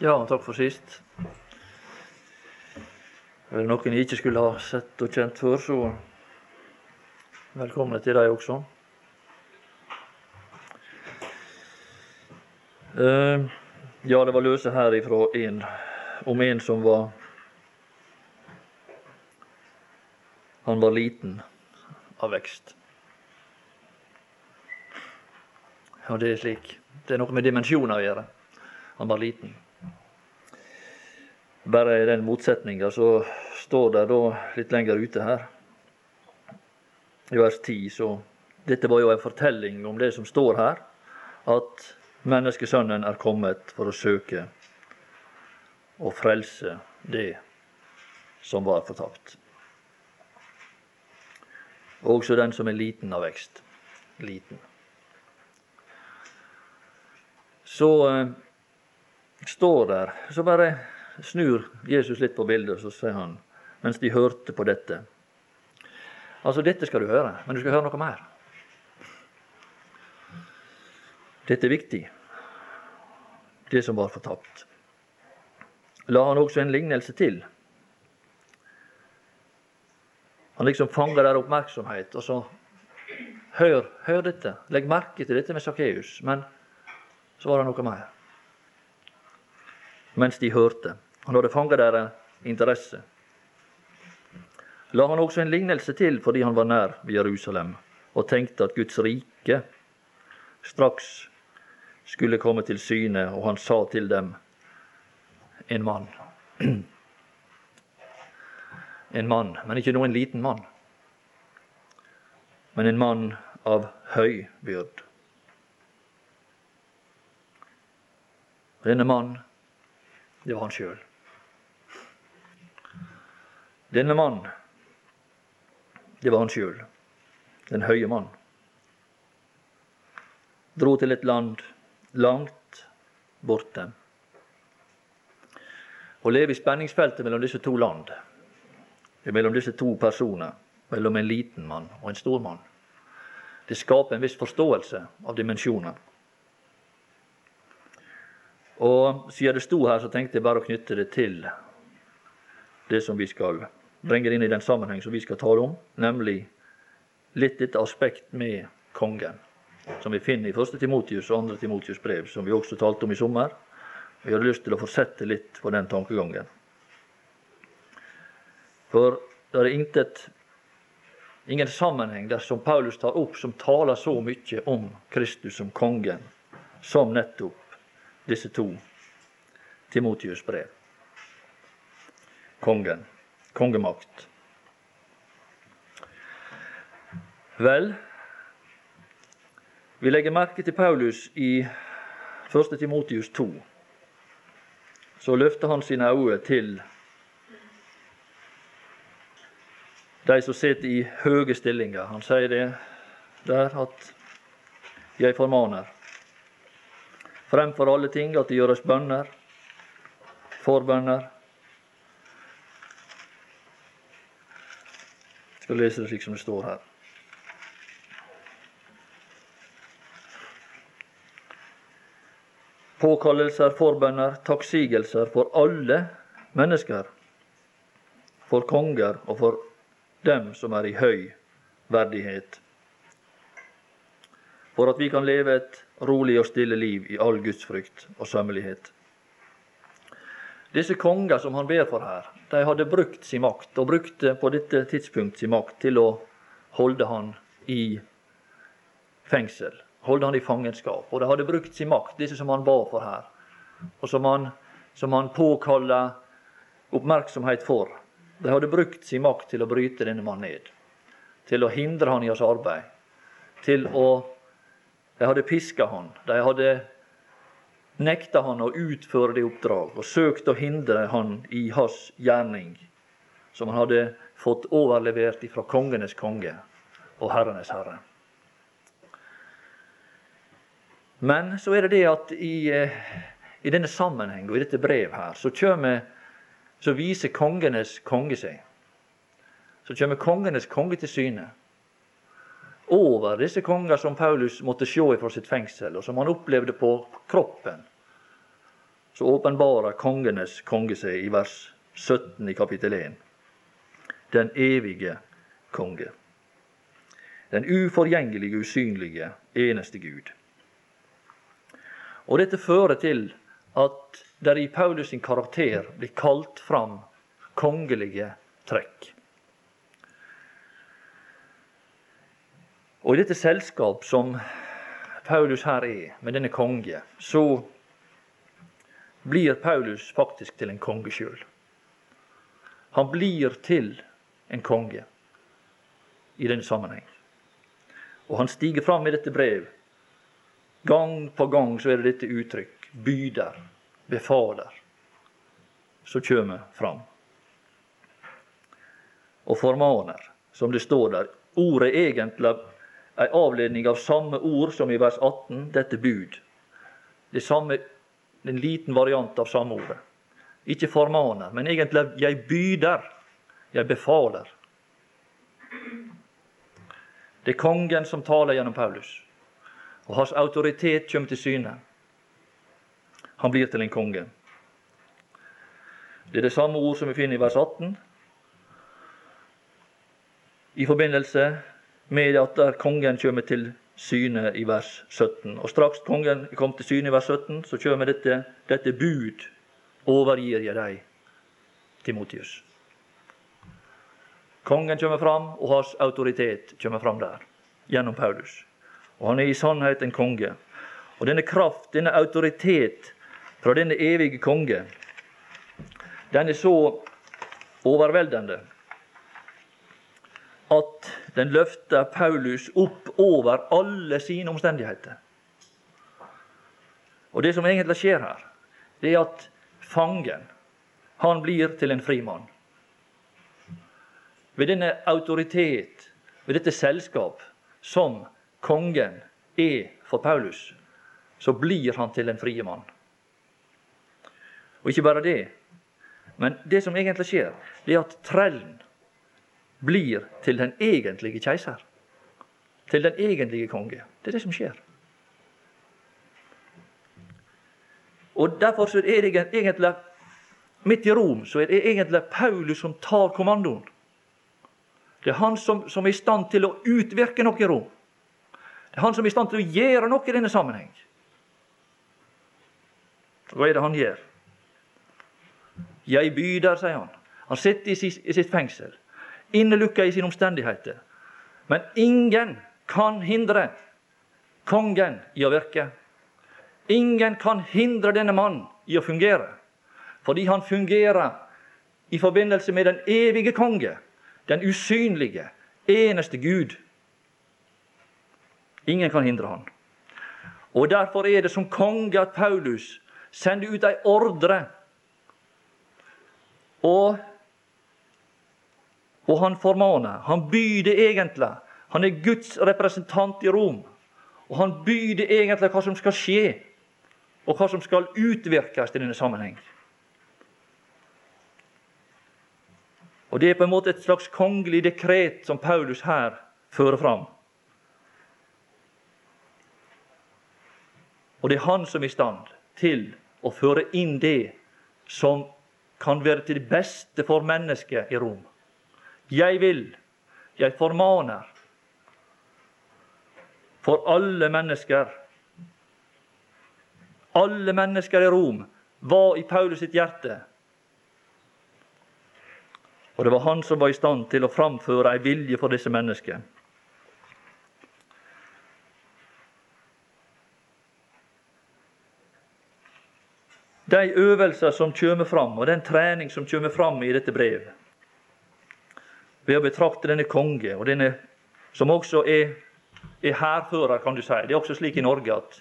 Ja, takk for sist. Er det noen jeg ikke skulle ha sett og kjent før, så velkomne til deg også. Uh, ja, det var løse her ifra en, om en som var Han var liten av vekst. Ja, det er slik. Det er noe med dimensjoner å gjøre. Han var liten. Bare i den motsetninga så står det da litt lenger ute her, i vers 10, så Dette var jo en fortelling om det som står her, at menneskesønnen er kommet for å søke og frelse det som var fortapt. Også den som er liten av vekst. Liten. Så eh, står der Så bare snur Jesus litt på bildet, så sier han, mens de hørte på dette Altså, dette skal du høre, men du skal høre noe mer. Dette er viktig, det som var fortapt. La han også en lignelse til. Han liksom fanger der oppmerksomhet, og så hør, hør dette. Legg merke til dette med Sakkeus. Men så var det noe mer. Mens de hørte. Han hadde fanget deres interesse. La han også en lignelse til fordi han var nær ved Jerusalem og tenkte at Guds rike straks skulle komme til syne, og han sa til dem en mann. En mann, men ikke noen liten mann, men en mann av høy byrd. Denne mannen, det var han sjøl. Denne mann, det var han sjøl, den høye mann. Dro til et land langt borte. Å leve i spenningsfeltet mellom disse to land, mellom disse to personer, mellom en liten mann og en stor mann, det skaper en viss forståelse av dimensjoner. Og siden det sto her, så tenkte jeg bare å knytte det til det som vi skal bringe inn i den sammenheng som vi skal tale om, nemlig litt dette aspekt med kongen som vi finner i 1. Timotius og 2. Timotius brev, som vi også talte om i sommer. Vi hadde lyst til å fortsette litt på den tankegangen. For det er intet, ingen sammenheng der som Paulus tar opp, som taler så mye om Kristus som kongen, som nettopp disse to Timotius brev. Kongen. Kongemakt. Vel, vi legger merke til Paulus i 1. Timotius 2. Så løfter han sine øyne til de som sitter i høye stillinger. Han sier det der at jeg formaner fremfor alle ting at det gjøres bønner, forbønner. Skal lese det slik som det står her. påkallelser, forbønner, takksigelser for alle mennesker, for konger og for dem som er i høy verdighet, for at vi kan leve et rolig og stille liv i all Guds frykt og sømmelighet. Disse konger som han ber for her, de hadde brukt sin makt, og brukte på dette tidspunkt sin makt til å holde han i fengsel holde han i fangenskap. Og de hadde brukt sin makt, disse som han ba for her, og som han, som han påkalla oppmerksomhet for. De hadde brukt sin makt til å bryte denne mannen ned, til å hindre han i hans arbeid, til å De hadde piska han, de hadde nekta han å utføre det oppdrag og søkte å hindre han i hans gjerning, som han hadde fått overlevert ifra kongenes konge og herrenes herre. Men så er det det at i, eh, i denne sammenheng og i dette brev her, så, kommer, så viser kongenes konge seg. Så kommer kongenes konge til syne. Over disse konger som Paulus måtte se fra sitt fengsel, og som han opplevde på kroppen. så åpenbarer kongenes konge seg i vers 17 i kapittel 1. Den evige konge. Den uforgjengelige, usynlige, eneste Gud. Og dette fører til at det i Paulus sin karakter blir kalt fram kongelige trekk. Og i dette selskap som Paulus her er, med denne konge, så blir Paulus faktisk til en konge sjøl. Han blir til en konge i denne sammenheng. Og han stiger fram i dette brev. Gang på gang så er det dette uttrykk byder, befaler, som kjem fram. Og formaner, som det står der. Ordet egentlig ei avledning av samme ord som i vers 18, dette bud. Det samme, En liten variant av samme ordet. Ikke formaner, men egentlig 'jeg byder', 'jeg befaler'. Det er kongen som taler gjennom Paulus, og hans autoritet kommer til syne. Han blir til en konge. Det er det samme ord som vi finner i vers 18. I forbindelse med at der kongen kommer til syne i vers 17. Og straks kongen kom til syne i vers 17, så kommer dette, dette bud overgir jeg deg, Timotius. Kongen kommer fram, og hans autoritet kommer fram der, gjennom Paulus. Og han er i sannhet en konge. Og denne kraft, denne autoritet fra denne evige konge, den er så overveldende den løfter Paulus opp over alle sine omstendigheter. Og Det som egentlig skjer her, det er at fangen han blir til en frimann. Ved denne autoritet, ved dette selskap som kongen er for Paulus, så blir han til en frie mann. Og ikke bare det, men det som egentlig skjer, det er at trellen blir til den egentlige keiser. Til den egentlige konge. Det er det som skjer. Og Derfor så er det egentlig midt i Rom så er det egentlig Paulus som tar kommandoen. Det er han som, som er i stand til å utvirke noe i Rom. Det er han som er i stand til å gjøre noe i denne sammenheng. Hva er det han gjør? Jeg byder, sier han. Han sitter i sitt fengsel innelukka i sine omstendigheter. Men ingen kan hindre kongen i å virke. Ingen kan hindre denne mannen i å fungere, fordi han fungerer i forbindelse med den evige konge, den usynlige, eneste Gud. Ingen kan hindre han. Og Derfor er det som konge at Paulus sender ut ei ordre. Og og han formaner. Han byr det egentlig. Han er Guds representant i Rom. Og han byr det egentlig hva som skal skje, og hva som skal utvirkes i denne sammenheng. Og Det er på en måte et slags kongelig dekret som Paulus her fører fram. Og det er han som er i stand til å føre inn det som kan være til det beste for mennesket i Rom. Jeg vil, jeg formaner for alle mennesker. Alle mennesker i Rom var i Paulus sitt hjerte. Og det var han som var i stand til å framføre ei vilje for disse menneskene. De øvelser som kommer fram, og den trening som kommer fram i dette brevet, ved å betrakte denne konge, og denne, som også er, er hærfører, kan du si. Det er også slik i Norge at,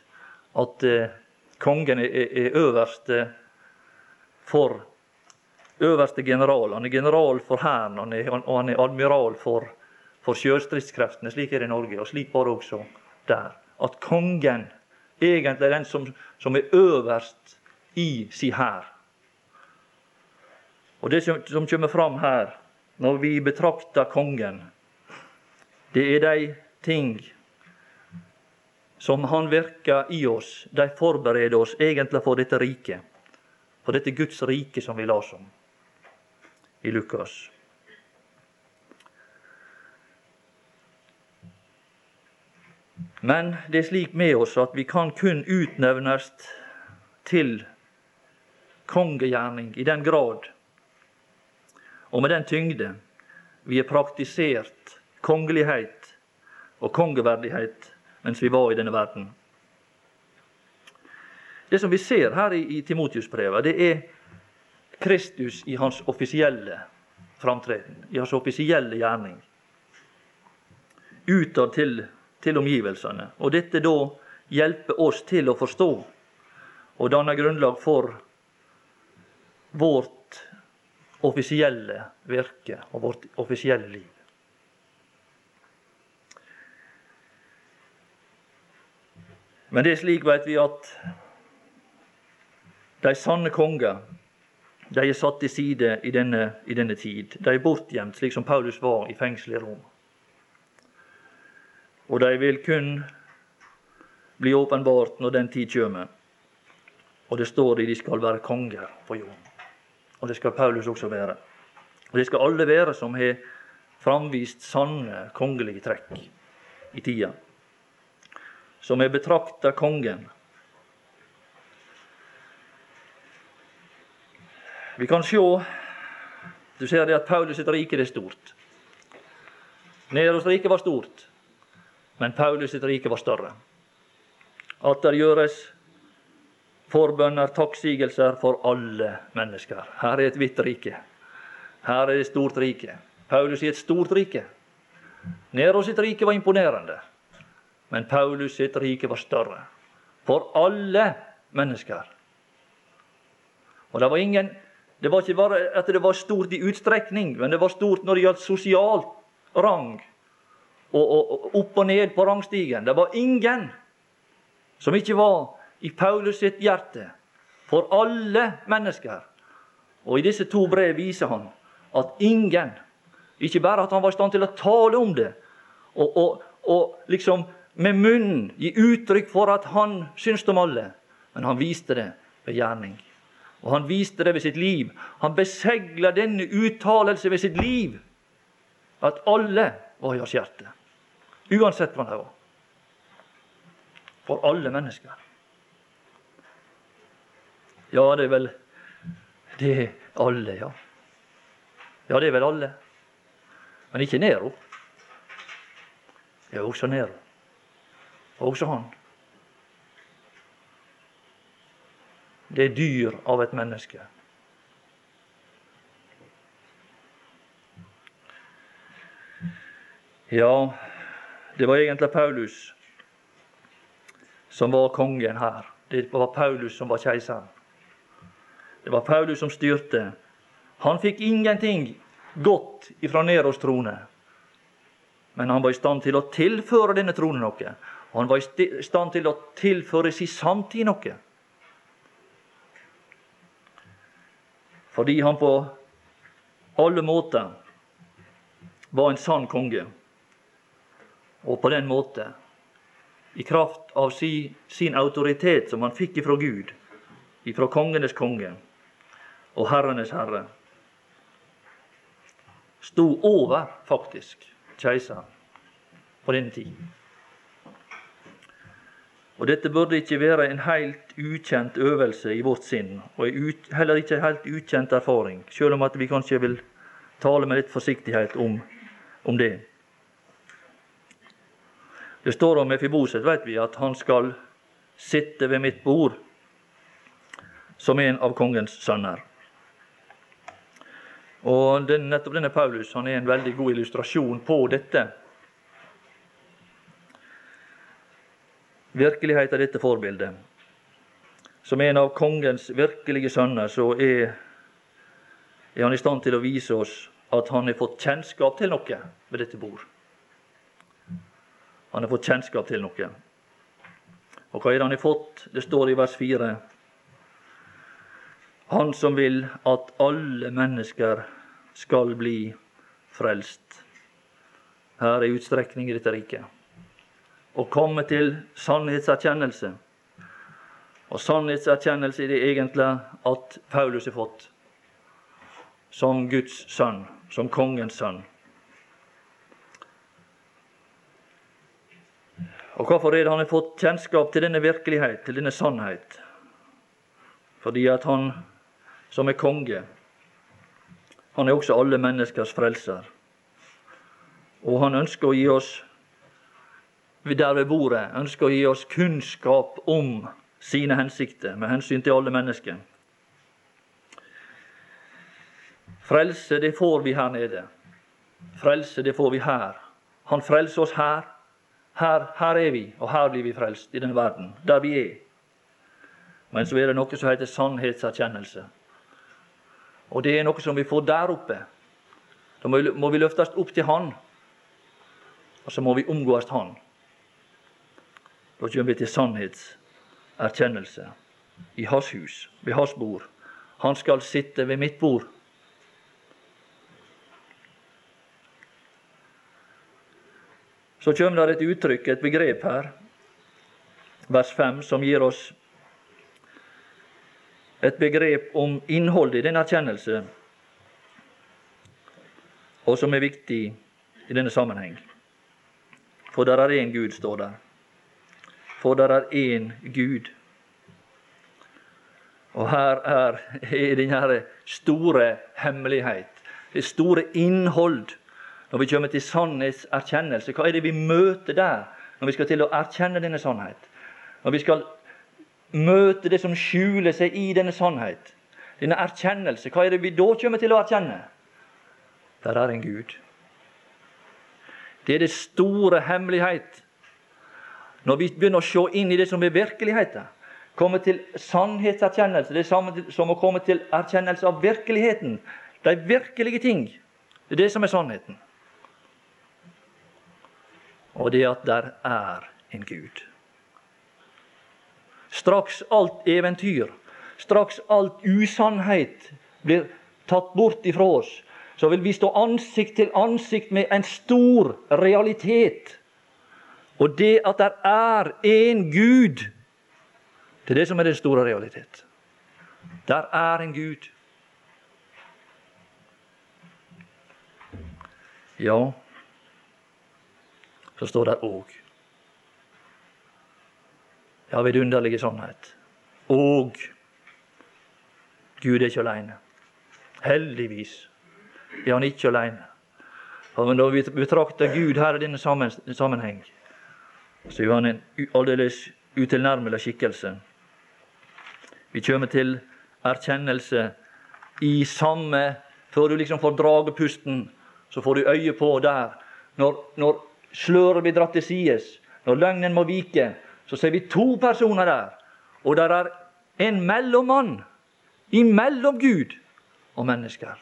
at uh, kongen er, er øverste for øverste general. Han er general for hæren, og han er admiral for, for sjøstridskreftene. Slik er det i Norge, og slik var det også der. At kongen egentlig er den som, som er øverst i si hær. Og det som, som kommer fram her, når vi betrakter kongen, det er de ting som han virker i oss. De forbereder oss egentlig for dette riket. For dette Guds rike som vi las om i Lukas. Men det er slik med oss at vi kan kun utnevnes til kongegjerning i den grad og med den tyngde vi har praktisert kongelighet og kongeverdighet mens vi var i denne verden. Det som vi ser her i, i Timotius-brevet, det er Kristus i hans offisielle framtreden, i hans offisielle gjerning. Utad til, til omgivelsene. Og dette da hjelper oss til å forstå og danne grunnlag for vårt offisielle virke og vårt offisielle liv. Men det er slik, vet vi, at de sanne konger de er satt til side i denne, i denne tid. De er bortgjemt, slik som Paulus var i fengselet i Rom. Og de vil kun bli åpenbart når den tid kommer. Og det står i de skal være konger på jorden. Og det skal Paulus også være. Og det skal alle være som har framvist sanne kongelige trekk i tida. Som har betrakta kongen Vi kan sjå Du ser det at Paulus sitt rike er stort. Neros rike var stort, men Paulus sitt rike var større. At det gjøres forbønner, takksigelser for alle mennesker. Her er et hvitt rike. Her er et stort rike. Paulus i et stort rike. Nero sitt rike var imponerende, men Paulus sitt rike var større. For alle mennesker. Og det var ingen det var ikke bare at det var stort i utstrekning, men det var stort når det gjaldt sosial rang. Og, og, og opp og ned på rangstigen. Det var ingen som ikke var i Paulus sitt hjerte. For alle mennesker. Og i disse to brev viser han at ingen Ikke bare at han var i stand til å tale om det, og, og, og liksom med munnen gi uttrykk for at han syntes om alle, men han viste det ved gjerning. Og han viste det ved sitt liv. Han besegla denne uttalelse ved sitt liv. At alle var i hans hjerte. Uansett hva de var. For alle mennesker. Ja, det er vel Det er alle, ja. Ja, det er vel alle. Men ikke Nero. Er også Nero. Og også han. det er dyr av et menneske. Ja, det var egentlig Paulus som var kongen her. Det var Paulus som var keiseren. Det var Paulus som styrte. Han fikk ingenting godt ifra Neros trone. Men han var i stand til å tilføre denne tronen noe. Han var i stand til å tilføre sin samtid noe. fordi han på alle måter var en sann konge. Og på den måte, i kraft av si, sin autoritet som han fikk ifra Gud, ifra kongenes konge og herrenes herre, sto over, faktisk, keiseren på den tid. Og dette burde ikke være en helt ukjent øvelse i vårt sinn, og heller ikke en helt ukjent erfaring, selv om at vi kanskje vil tale med litt forsiktighet om, om det. Det står om Efiboset, vet vi, at han skal sitte ved mitt bord som en av kongens sønner. Og den, nettopp denne Paulus han er en veldig god illustrasjon på dette. virkelighet av dette forbildet. Som en av kongens virkelige sønner så er, er han i stand til å vise oss at han har fått kjennskap til noe ved dette bord. Han har fått kjennskap til noe. Og hva er det han har fått? Det står i vers 4. Han som vil at alle mennesker skal bli frelst. Her er utstrekning i dette riket å komme til sannhetserkjennelse. Og sannhetserkjennelse er det egentlig at Paulus har fått som Guds sønn, som kongens sønn. Og hvorfor er det han har fått kjennskap til denne virkelighet, til denne sannhet? Fordi at han som er konge, han er også alle menneskers frelser. Og han ønsker å gi oss der ved bordet, ønsker å gi oss kunnskap om sine hensikter med hensyn til alle mennesker. Frelse, det får vi her nede. Frelse, det får vi her. Han frelser oss her. Her, her er vi, og her blir vi frelst i denne verden, der vi er. Men så er det noe som heter sannhetserkjennelse. Og det er noe som vi får der oppe. Da må vi løftes opp til Han, og så må vi omgås Han. Da kommer vi til sannhetserkjennelse i hans hus, ved hans bord. Han skal sitte ved mitt bord. Så kommer det et uttrykk, et begrep her, vers 5, som gir oss et begrep om innholdet i den erkjennelse, og som er viktig i denne sammenheng. For der er én Gud, står der. For der er én Gud. Og her er, er denne store hemmelighet, det store innhold når vi kommer til sannhetserkjennelse, hva er det vi møter der når vi skal til å erkjenne denne sannhet? Når vi skal møte det som skjuler seg i denne sannhet, denne erkjennelse, hva er det vi da kommer til å erkjenne? Der er en Gud. Det er det store hemmelighet. Når vi begynner å se inn i det som er virkeligheten, komme til sannhetserkjennelse, det er samme som å komme til erkjennelse av virkeligheten. De virkelige ting. Det er det som er sannheten og det at der er en Gud. Straks alt eventyr, straks alt usannhet blir tatt bort ifra oss, så vil vi stå ansikt til ansikt med en stor realitet. Og det at der er en Gud, det er det som er den store realitet. Der er en Gud. Ja, så står det òg. Ja, vidunderlige sannhet. Og Gud er ikke aleine. Heldigvis er han ikke aleine. Men når vi betrakter Gud her i denne sammenheng, så er han en aldeles utilnærmelig skikkelse. Vi kommer til erkjennelse i samme Før du liksom får drage pusten, så får du øye på der. Når, når sløret blir dratt til sides, når løgnen må vike, så ser vi to personer der. Og der er en mellommann imellom Gud og mennesker.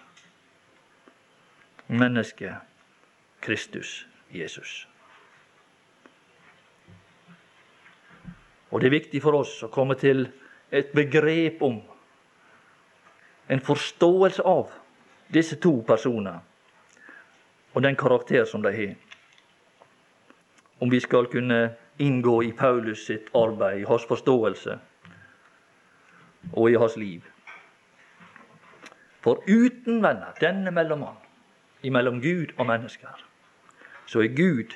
Mennesket Kristus Jesus. Og det er viktig for oss å komme til et begrep om, en forståelse av, disse to personer og den karakter som de har om vi skal kunne inngå i Paulus sitt arbeid, i hans forståelse og i hans liv. For uten venner, denne mellommann, imellom Gud og mennesker, så er Gud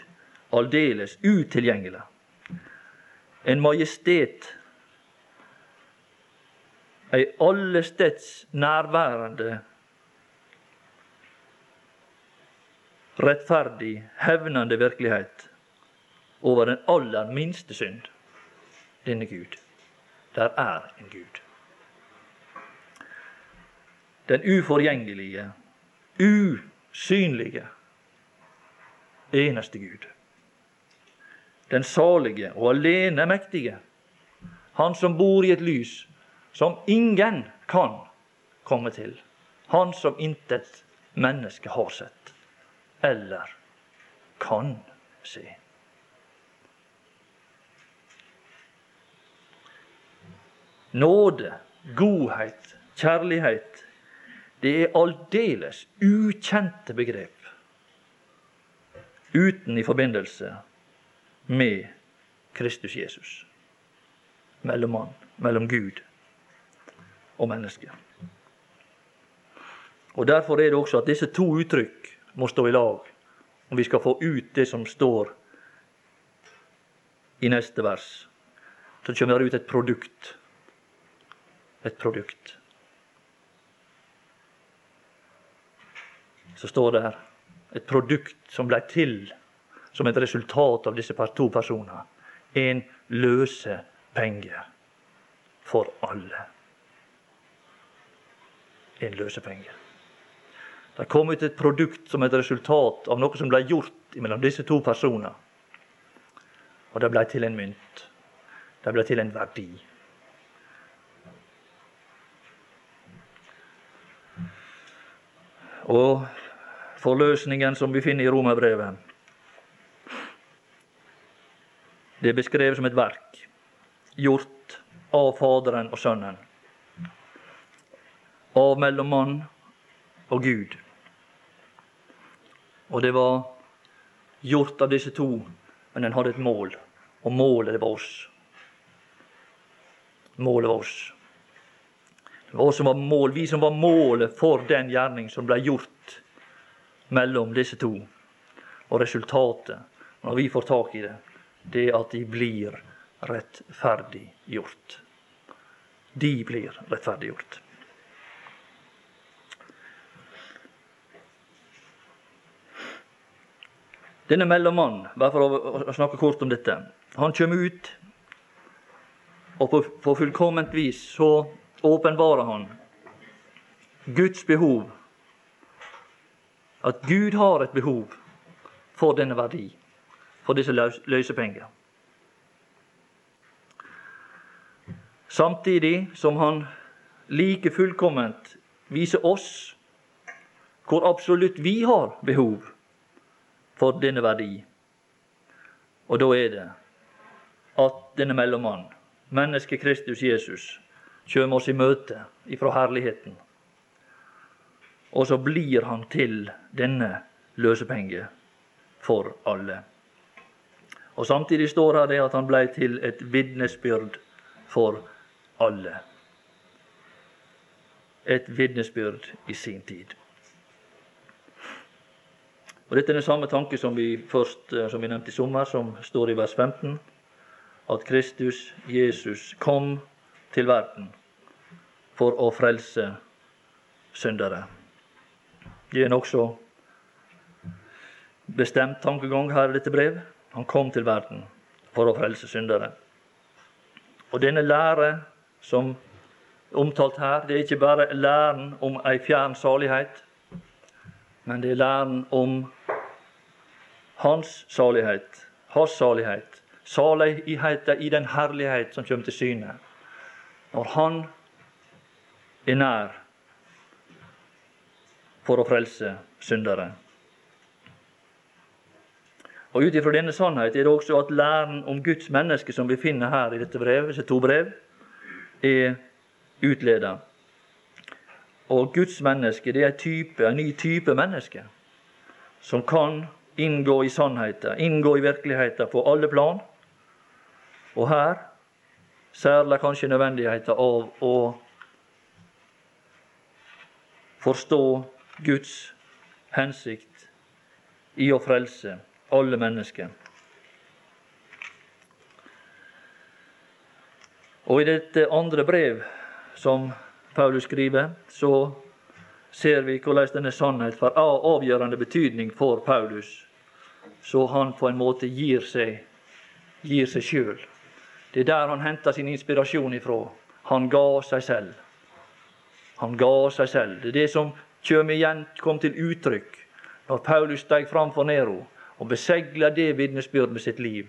aldeles utilgjengelig. En majestet, ei allesteds nærværende, rettferdig, hevnende virkelighet over den aller minste synd. Denne Gud. Der er en Gud. Den uforgjengelige, usynlige, eneste Gud. Den salige og alene mektige. Han som bor i et lys som ingen kan komme til. Han som intet menneske har sett eller kan se. Nåde, godhet, kjærlighet, det er aldeles ukjente begrep uten i forbindelse med Kristus Jesus, mellommann. mellom Gud og menneske. Og Derfor er det også at disse to uttrykk må stå i lag om vi skal få ut det som står i neste vers. Så kommer det ut et produkt. Et produkt. Så står det her et produkt som ble til som et resultat av disse to personene. En løse penge for alle. En løse penge. Det kom ut et produkt som et resultat av noe som ble gjort mellom disse to personene. Og det ble til en mynt. Det ble til en verdi. Og forløsningen som vi finner i Romerbrevet, det er beskrevet som et verk gjort av Faderen og Sønnen. Av mellom mann og Gud. Og det var gjort av disse to, men den hadde et mål. Og målet, var oss. Målet var oss. Oss som var mål, vi som var målet for den gjerning som ble gjort mellom disse to. Og resultatet, når vi får tak i det, det er at de blir rettferdiggjort. De blir rettferdiggjort. Denne mellommannen, bare for å snakke kort om dette, han kommer ut, og på, på fullkomment vis så åpenbarer han Guds behov. At Gud har et behov for denne verdi, for disse løs, løsepenger. Samtidig som han like fullkomment viser oss hvor absolutt vi har behov for denne verdi. Og da er det at denne mellommannen, mennesket Kristus Jesus, kommer oss i møte ifra herligheten. Og så blir han til denne løsepenge for alle. Og Samtidig står her det at han blei til et vitnesbyrd for alle. Et vitnesbyrd i sin tid. Og Dette er den samme tanke som vi først, eh, som vi nevnte i sommer, som står i vers 15. At Kristus, Jesus, kom til verden for å frelse syndere. Det er en også bestemt tankegang her i dette brev. Han kom til verden for å frelse syndere. Og denne lære som er omtalt her, det er ikke bare læren om ei fjern salighet, men det er læren om hans salighet, hans salighet, saligheten i den herlighet som kommer til syne. Når Han er nær for å frelse syndere. Og Ut ifra denne sannhet er det også at læren om Guds menneske som vi finner her i dette brevet, disse to brev, er utleda. Og Guds menneske det er en, type, en ny type menneske som kan inngå i sannheten, inngå i virkeligheten på alle plan. Og her særlig kanskje nødvendigheten av å forstå Guds hensikt i å frelse alle mennesker. Og i dette andre brev som Paulus skriver, så ser vi hvordan denne sannhet får avgjørende betydning for Paulus så han på en måte gir seg gir seg sjøl. Det er der han henta sin inspirasjon ifra. Han ga seg selv. Han ga seg selv. Det er det som kjem igjen, kom til uttrykk når Paulus steg fram for Nero og besegla det vitnesbyrd med sitt liv.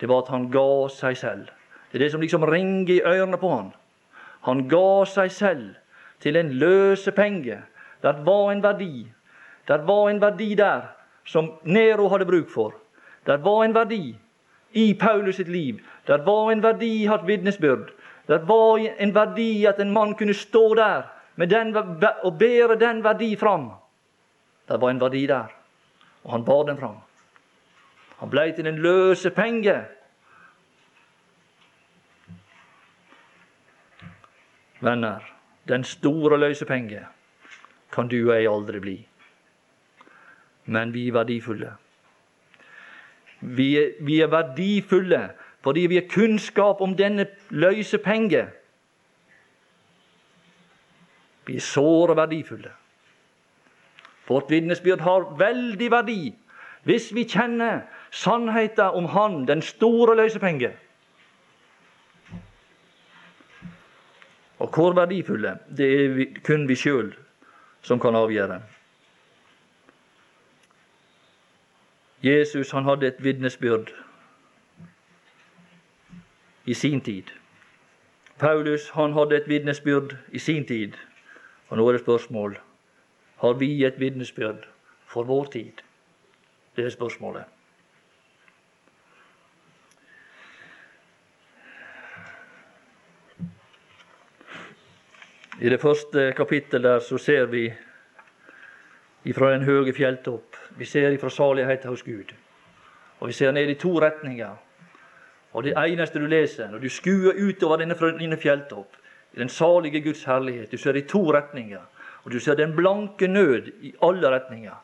Det var at han ga seg selv. Det er det som liksom ringer i ørene på han. Han ga seg selv til en løsepenge. Det var en verdi. Det var en verdi der som Nero hadde bruk for. Det var en verdi i Paulus sitt liv. Det var en verdi i hans vitnesbyrd. Det var en verdi at en mann kunne stå der den, og bære den verdi fram. Det var en verdi der, og han bar den fram. Han blei til en løsepenge. Venner, den store løse penge kan du og jeg aldri bli. Men vi er verdifulle. Vi er, vi er verdifulle fordi vi har kunnskap om denne løsepenge. Vi er såre verdifulle. Vårt vitnesbyrd har veldig verdi hvis vi kjenner sannheten om Han, den store løsepenge. Og hvor verdifulle, det er vi, kun vi sjøl som kan avgjøre. Jesus han hadde et vitnesbyrd i sin tid. Paulus han hadde et vitnesbyrd i sin tid. Og nå er det spørsmål har vi et vitnesbyrd for vår tid. Det er spørsmålet. I det første kapittel der så ser vi ifra den høge fjelltopp. Vi ser ifra saligheten hos Gud. Og vi ser ned i to retninger. Og det eneste du leser når du skuer utover denne, denne fjelltopp, i den salige Guds herlighet, du ser i to retninger. Og du ser den blanke nød i alle retninger.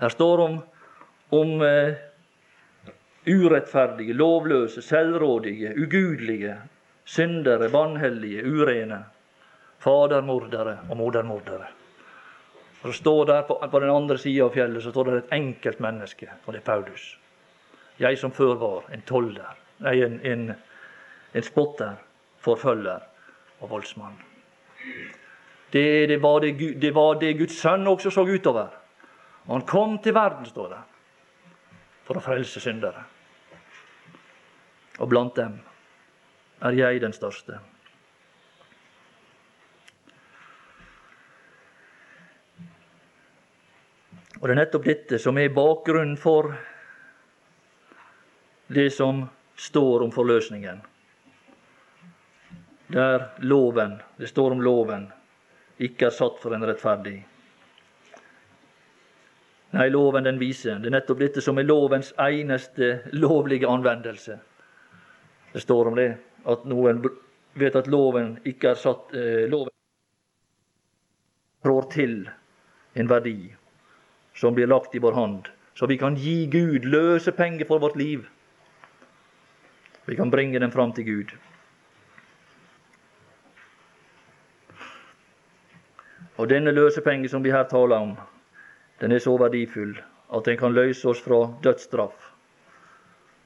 Her står om, om uh, urettferdige, lovløse, selvrådige, ugudelige, syndere, vanhellige, urene fadermordere og modermordere. Og så står der på, på den andre sida av fjellet så står det et enkelt menneske, og det er Paulus. Jeg som før var en toller, nei, en, en, en spotter, forfølger og voldsmann. Det, det, var det, det, var det, Guds sønn også så utover. Og han kom til verden, står det, for å frelse syndere. Og blant dem er jeg den største. Og det er nettopp dette som er bakgrunnen for det som står om forløsningen. Der loven, det står om loven, ikke er satt for en rettferdig. Nei, loven den viser. Det er nettopp dette som er lovens eneste lovlige anvendelse. Det står om det, at noen vet at loven ikke er satt eh, Loven trår til en verdi som blir lagt i vår hånd, så vi kan gi Gud løse penger for vårt liv. Vi kan bringe den fram til Gud. Og denne løsepengen som vi her taler om, den er så verdifull at den kan løse oss fra dødsstraff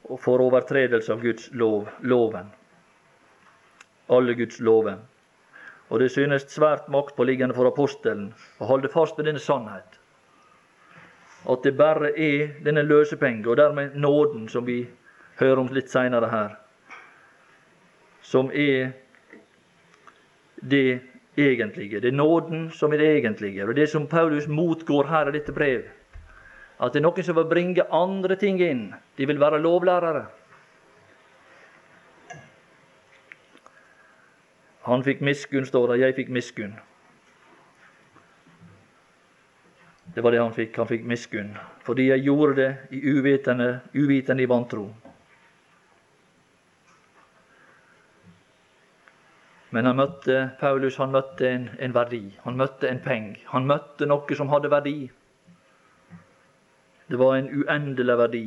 og for overtredelse av Guds lov, loven. Alle Guds lover. Og det synes svært maktpåliggende for apostelen å holde fast ved denne sannhet at det bare er denne løsepenge, og dermed nåden, som vi hører om litt seinere her, som er det egentlige. Det er nåden som er det egentlige. Og det som Paulus motgår her i dette brev, at det er noen som vil bringe andre ting inn. De vil være lovlærere. Han fikk miskunn, står det. Jeg fikk miskunn. Det var det han fikk. Han fikk miskunn. Fordi jeg gjorde det i uvitende, uvitende i vantro. Men han møtte, Paulus han møtte en, en verdi. Han møtte en peng. Han møtte noe som hadde verdi. Det var en uendelig verdi.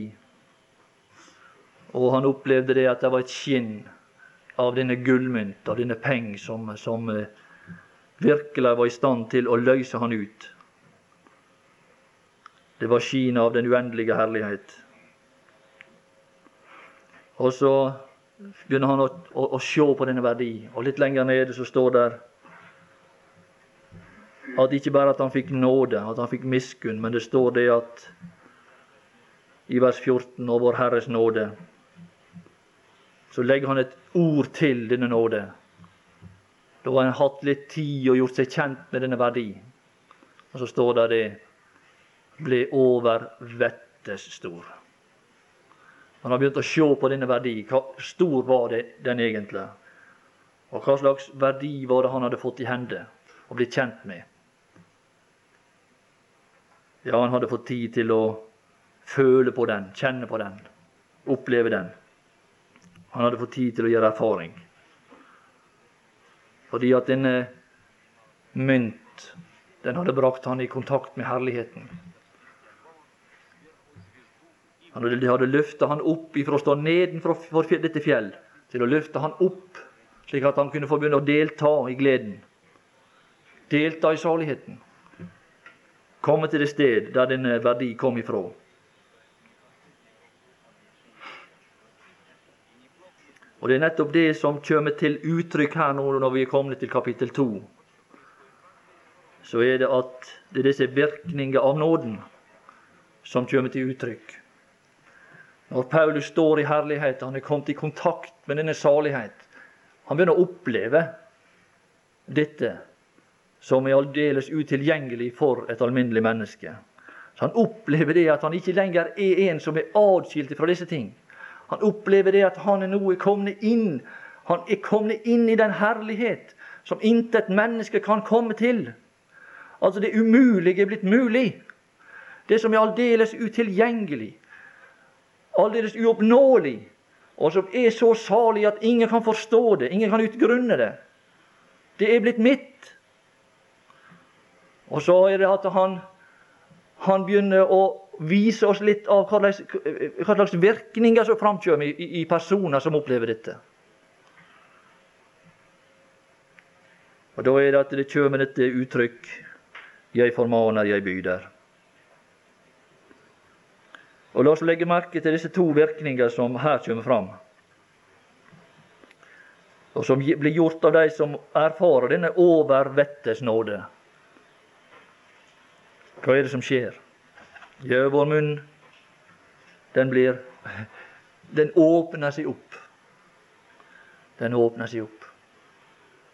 Og han opplevde det at det var et skinn av denne gullmynt, av denne peng, som, som eh, virkelig var i stand til å løse han ut. Det var skinet av den uendelige herlighet. Og så begynner han å, å, å se på denne verdi. Og litt lenger nede så står det at ikke bare at han fikk nåde, at han fikk miskunn, men det står det at i vers 14 og Vår Herres nåde, så legger han et ord til denne nåde. Da har han hatt litt tid og gjort seg kjent med denne verdi. Og så står det det ble over vettes stor. Han har begynt å se på denne verdi. Hva stor var det, den egentlig? Og hva slags verdi var det han hadde fått i hende og blitt kjent med? Ja, han hadde fått tid til å føle på den, kjenne på den, oppleve den. Han hadde fått tid til å gjøre erfaring. Fordi at denne mynt, den hadde brakt han i kontakt med herligheten. De hadde løfta han opp ifra å stå nedenfor dette fjell til å løfte han opp, slik at han kunne få begynne å delta i gleden. Delta i saligheten. Komme til det sted der denne verdi kom ifra. Og Det er nettopp det som kommer til uttrykk her nå når vi er kommet til kapittel 2. Så er det at det er disse virkninger av nåden som kommer til uttrykk. Når Paulus står i herlighet, han er kommet i kontakt med denne salighet, han begynner å oppleve dette som er aldeles utilgjengelig for et alminnelig menneske. Så Han opplever det at han ikke lenger er en som er adskilt fra disse ting. Han opplever det at han er nå kommet inn. Han er kommet inn i den herlighet som intet menneske kan komme til. Altså det umulige er blitt mulig. Det som er aldeles utilgjengelig aldeles uoppnåelig, og som er så salig at ingen kan forstå det, ingen kan utgrunne det. Det er blitt mitt. Og så er det at han, han begynner å vise oss litt av hva slags, hva slags virkninger som framkommer i, i personer som opplever dette. Og Da er det at det kommer dette uttrykk 'Jeg formaner, jeg byder'. Og La oss legge merke til disse to virkninger som her kommer fram, og som blir gjort av de som erfarer denne over vettes nåde. Hva er det som skjer? Jo, vår munn, den blir Den åpner seg opp. Den åpner seg opp.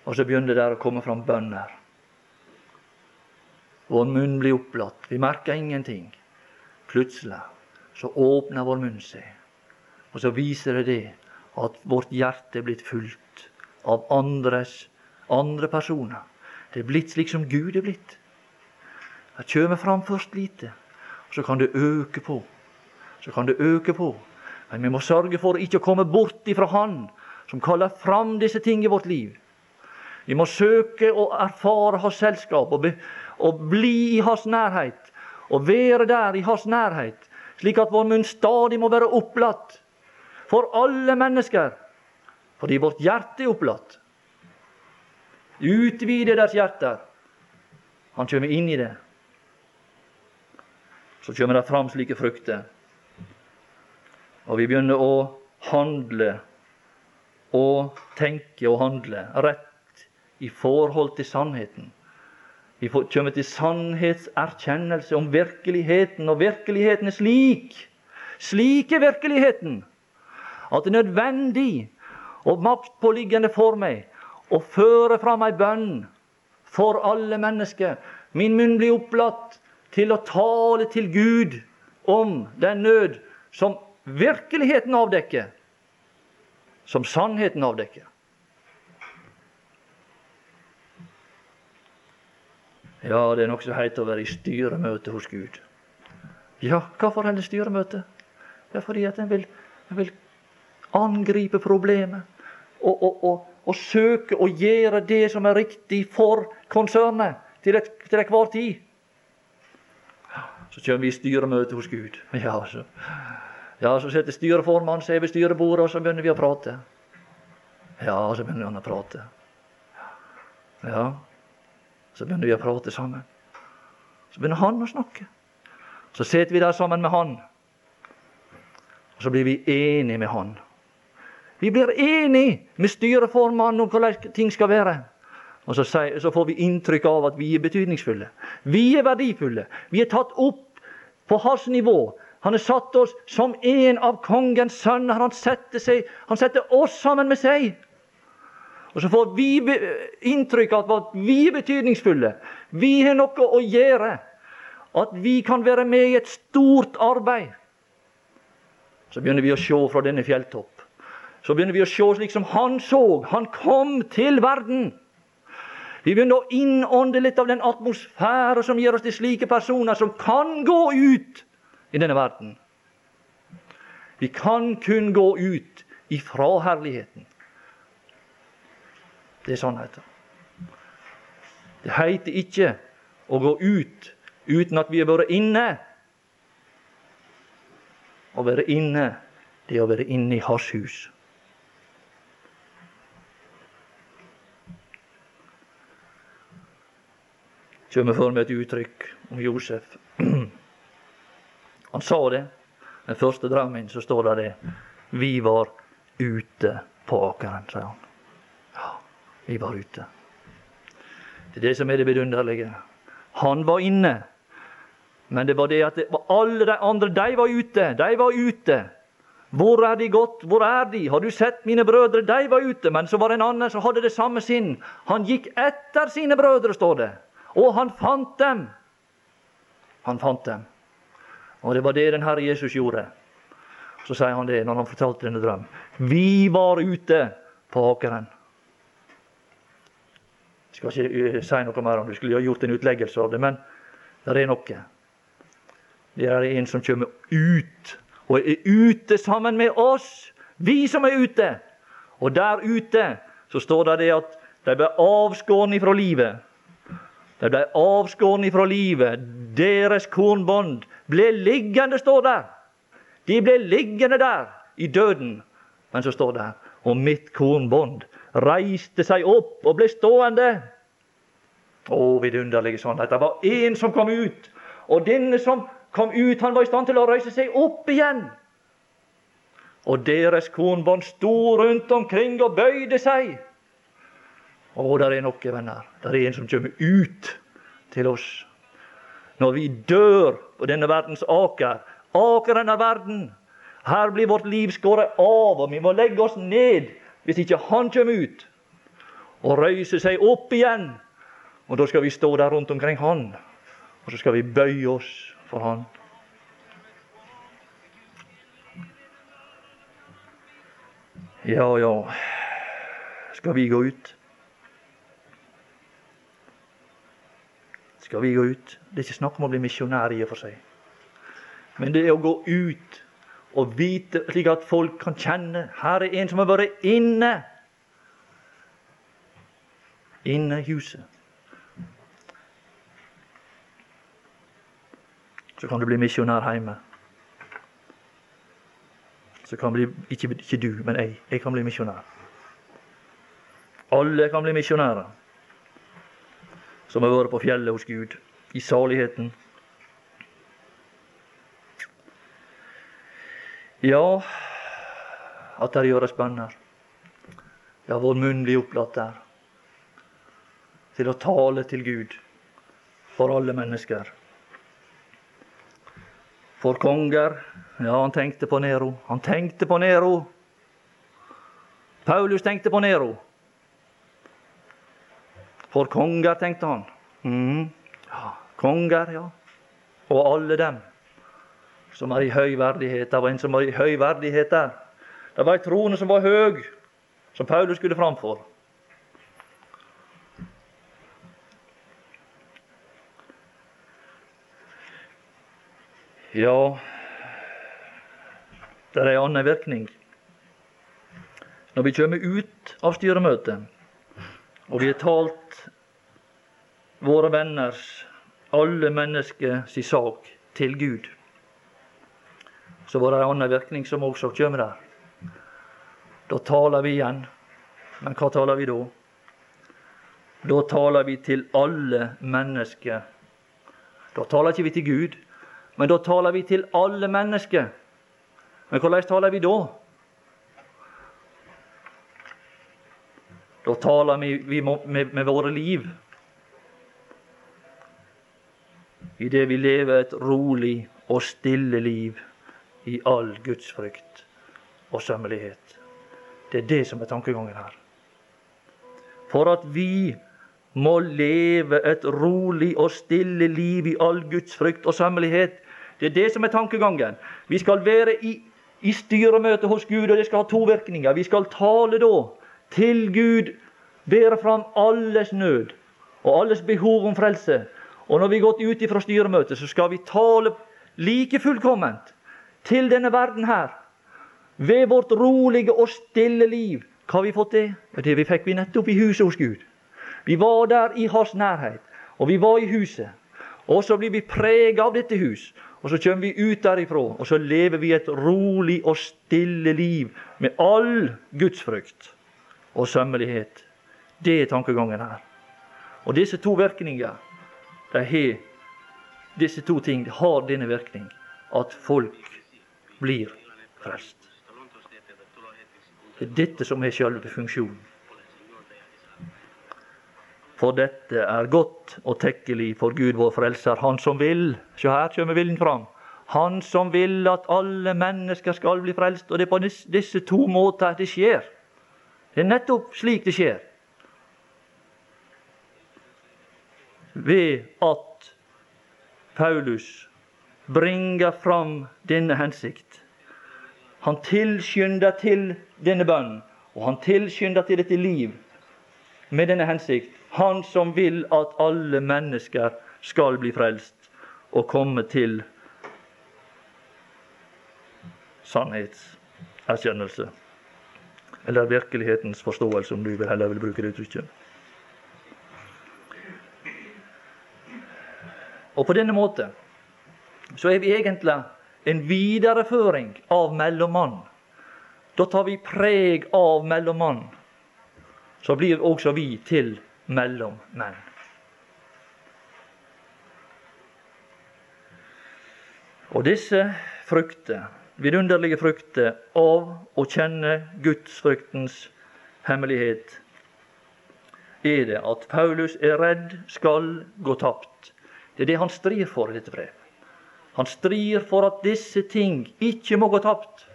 Og så begynner det å komme fram bønner. Vår munn blir opplatt. Vi merker ingenting. Plutselig så åpner vår munn seg. Og så viser det det at vårt hjerte er blitt fulgt av andres, andre personer. Det er blitt slik som Gud er blitt. Det kommer fram først lite, og så kan det øke på. Så kan det øke på. Men vi må sørge for ikke å komme bort ifra Han som kaller fram disse ting i vårt liv. Vi må søke å erfare hans selskap og, og bli i hans nærhet. Og være der i hans nærhet slik at vår munn stadig må være opplatt for alle mennesker, fordi vårt hjerte er opplatt. Utvide deres hjerter. Han kommer inn i det. Så kommer det fram slike frukter. Og vi begynner å handle og tenke og handle rett i forhold til sannheten. Vi kommer til sannhetserkjennelse om virkeligheten, og virkeligheten er slik. Slik er virkeligheten at det er nødvendig og maktpåliggende for meg å føre fram ei bønn for alle mennesker. Min munn blir opplatt til å tale til Gud om den nød som virkeligheten avdekker, som sannheten avdekker. Ja, det er nokså heit å være i styremøte hos Gud. Ja, hvorfor holder styremøte? Ja, fordi at en vil, vil angripe problemet og, og, og, og, søke å gjøre det som er riktig for konsernet til, et, til enhver tid. Så kommer vi i styremøte hos Gud. Ja, så, ja, så setter styreformannen seg ved styrebordet, og så begynner vi å prate. Ja, så begynner han å prate. Ja, så begynner vi å prate sammen. Så begynner han å snakke. Så sitter vi der sammen med han. Og så blir vi enige med han. Vi blir enige med styreformannen om hvordan ting skal være. Og så, så, får vi inntrykk av at vi er betydningsfulle. Vi er verdifulle. Vi er tatt opp på hans nivå. Han har satt oss som en av kongens sønner. Han setter, seg, han setter oss sammen med seg. Og så får vi inntrykk av at vi er betydningsfulle. Vi har noe å gjøre. At vi kan være med i et stort arbeid. Så begynner vi å se fra denne fjelltopp. Så begynner vi å se slik som han så. Han kom til verden. Vi begynner å innånde litt av den atmosfære som gir oss til slike personer som kan gå ut i denne verden. Vi kan kun gå ut ifra herligheten. Det er sannheten. Det heter ikke å gå ut uten at vi har vært inne. Å være inne, det er å være inne i Hans hus. Kjem for meg et uttrykk om Josef. Han sa det. Den første drømmen så står det det. Vi var ute på åkeren, sier han. Vi var ute. Det er det som er det vidunderlige. Han var inne. Men det var det at det var alle de andre, de var ute. De var ute. Hvor er de gått? Hvor er de? Har du sett mine brødre? De var ute. Men så var det en annen som hadde det samme sinn. Han gikk etter sine brødre, står det. Og han fant dem. Han fant dem. Og det var det den Herre Jesus gjorde. Så sier han det når han fortalte denne drøm. Vi var ute på åkeren. Jeg skal ikke eh, si noe mer om det, skulle gjort en utleggelse av det, men det er noe. Det er en som kommer ut, og er ute sammen med oss. Vi som er ute. Og der ute så står det, det at de ble avskåret fra livet. De ble avskåret fra livet. Deres kornbånd ble liggende, står der. De ble liggende der i døden. Men så står det her og mitt kornbånd reiste seg opp og ble stående. Å, vidunderlige sannhet. Det var en som kom ut, og denne som kom ut, han var i stand til å reise seg opp igjen. Og deres kornbånd sto rundt omkring og bøyde seg. Å, der er noe, venner. Der er en som kommer ut til oss. Når vi dør på denne verdens aker, akeren av verden, her blir vårt liv skåret av, og vi må legge oss ned hvis ikke Han kommer ut og røyser seg opp igjen. Og da skal vi stå der rundt omkring Han, og så skal vi bøye oss for Han. Ja, ja, skal vi gå ut? Skal vi gå ut? Det er ikke snakk om å bli misjonær i og for seg. Men det er å gå ut og vite, slik at folk kan kjenne her er en som har vært inne. Inne i huset. Så kan du bli misjonær hjemme. Så kan bli, ikke, ikke du, men jeg. Jeg kan bli misjonær. Alle kan bli misjonærer som har vært på fjellet hos Gud, i saligheten. Ja, at det gjøres bønner. Ja, vår munn blir opplatt der til å tale til Gud for alle mennesker. For konger Ja, han tenkte på Nero. Han tenkte på Nero. Paulus tenkte på Nero. For konger, tenkte han. Mm. Ja, konger, ja. Og alle dem som er i høy verdighet. Det var en som var i høy verdighet der. Det var ei trone som var høg, som Paulus skulle framfor. Ja, det er ei anna virkning. Når vi kommer ut av styremøtet, og vi har talt våre venners, alle mennesker si sak, til Gud så var det en annen virkning som også kommer der. Da taler vi igjen. Men hva taler vi da? Da taler vi til alle mennesker. Da taler ikke vi til Gud, men da taler vi til alle mennesker. Men hvordan taler vi da? Da taler vi, med våre liv. I det vi lever et rolig og stille liv i all Guds frykt og sømmelighet. Det er det som er tankegangen her. For at vi må leve et rolig og stille liv i all Guds frykt og sømmelighet. Det er det som er tankegangen. Vi skal være i, i styremøte hos Gud, og det skal ha to virkninger. Vi skal tale da til Gud, bære fram alles nød og alles behov om frelse. Og når vi har gått ut fra styremøtet, så skal vi tale like fullkomment til denne verden her. Ved vårt rolige og stille liv. Hva har vi fått det? Det vi fikk vi nettopp i huset hos Gud. Vi var der i hans nærhet, og vi var i huset. Og så blir vi prega av dette hus. Og så kommer vi ut derifra, og så lever vi et rolig og stille liv med all gudsfrykt og sømmelighet. Det er tankegangen her. Og disse to virkninger, de har, disse to ting har denne virkning at folk blir frelst. Det er dette som er sjølve funksjonen. For dette er godt og tekkelig for Gud vår Frelser, Han som vil Se her kommer viljen fram. Han som vil at alle mennesker skal bli frelst. Og det er på disse to måter det skjer. Det er nettopp slik det skjer. Ved at Paulus bringer fram denne hensikt. Han tilskynder til denne bønn, og han tilskynder til dette liv med denne hensikt. Han som vil at alle mennesker skal bli frelst og komme til sannhetserkjennelse. Eller virkelighetens forståelse, om du vil heller vil bruke det uttrykket. Og på denne måte så er vi egentlig en videreføring av mellommann. Da tar vi preg av mellommann. Så blir også vi til mellommenn. Og disse frukter, vidunderlige frukter av å kjenne gudsfryktens hemmelighet, er det at Paulus er redd skal gå tapt. Det er det han strir for i dette brevet. Han strir for at disse ting ikke må gå tapt.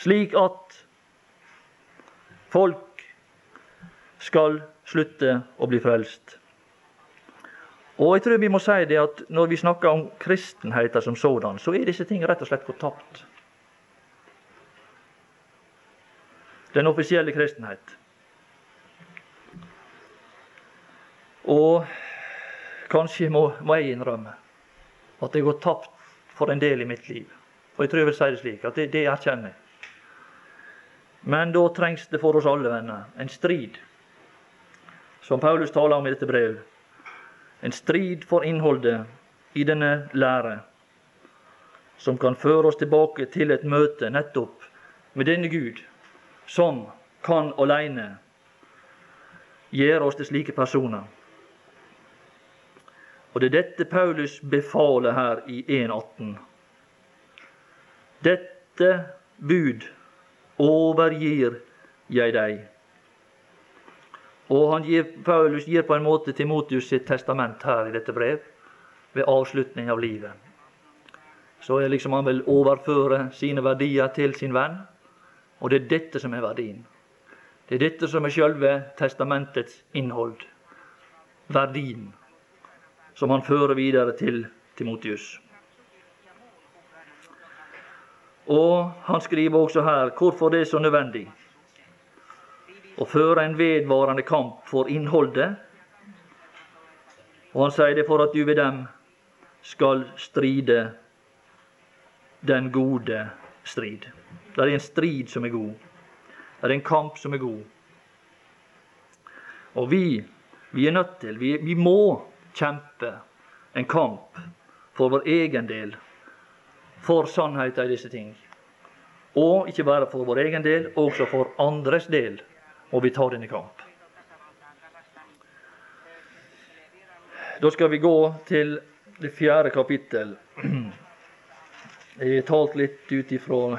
Slik at folk skal slutte å bli frelst. Og jeg tror vi må si det at når vi snakker om kristenheten som sådan, så er disse ting rett og slett gått tapt. Den offisielle kristenhet. Og Kanskje må, må jeg innrømme at det går tapt for en del i mitt liv. Og jeg tror jeg vil si det slik, at det, det erkjenner jeg. Men da trengs det for oss alle, venner, en strid. Som Paulus taler om i dette brevet. En strid for innholdet i denne lære, som kan føre oss tilbake til et møte nettopp med denne Gud, som kan aleine gjøre oss til slike personer. Og det er dette Paulus befaler her i 1.18. Dette bud overgir jeg deg. Og han gir, Paulus gir på en måte Timotius sitt testament her i dette brev, ved avslutning av livet. Så er liksom han vil overføre sine verdier til sin venn, og det er dette som er verdien. Det er dette som er sjølve testamentets innhold. Verdien som han fører videre til Timotius. Og han skriver også her hvorfor det er så nødvendig å føre en vedvarende kamp for innholdet. Og han sier det for at du ved dem skal stride den gode strid. Det er en strid som er god. Det er en kamp som er god. Og vi, vi er nødt til, vi, vi må kjempe en kamp for vår egen del, for sannheten i disse ting. Og ikke bare for vår egen del, også for andres del må vi ta denne kamp. Da skal vi gå til det fjerde kapittel. Jeg har talt litt ut ifra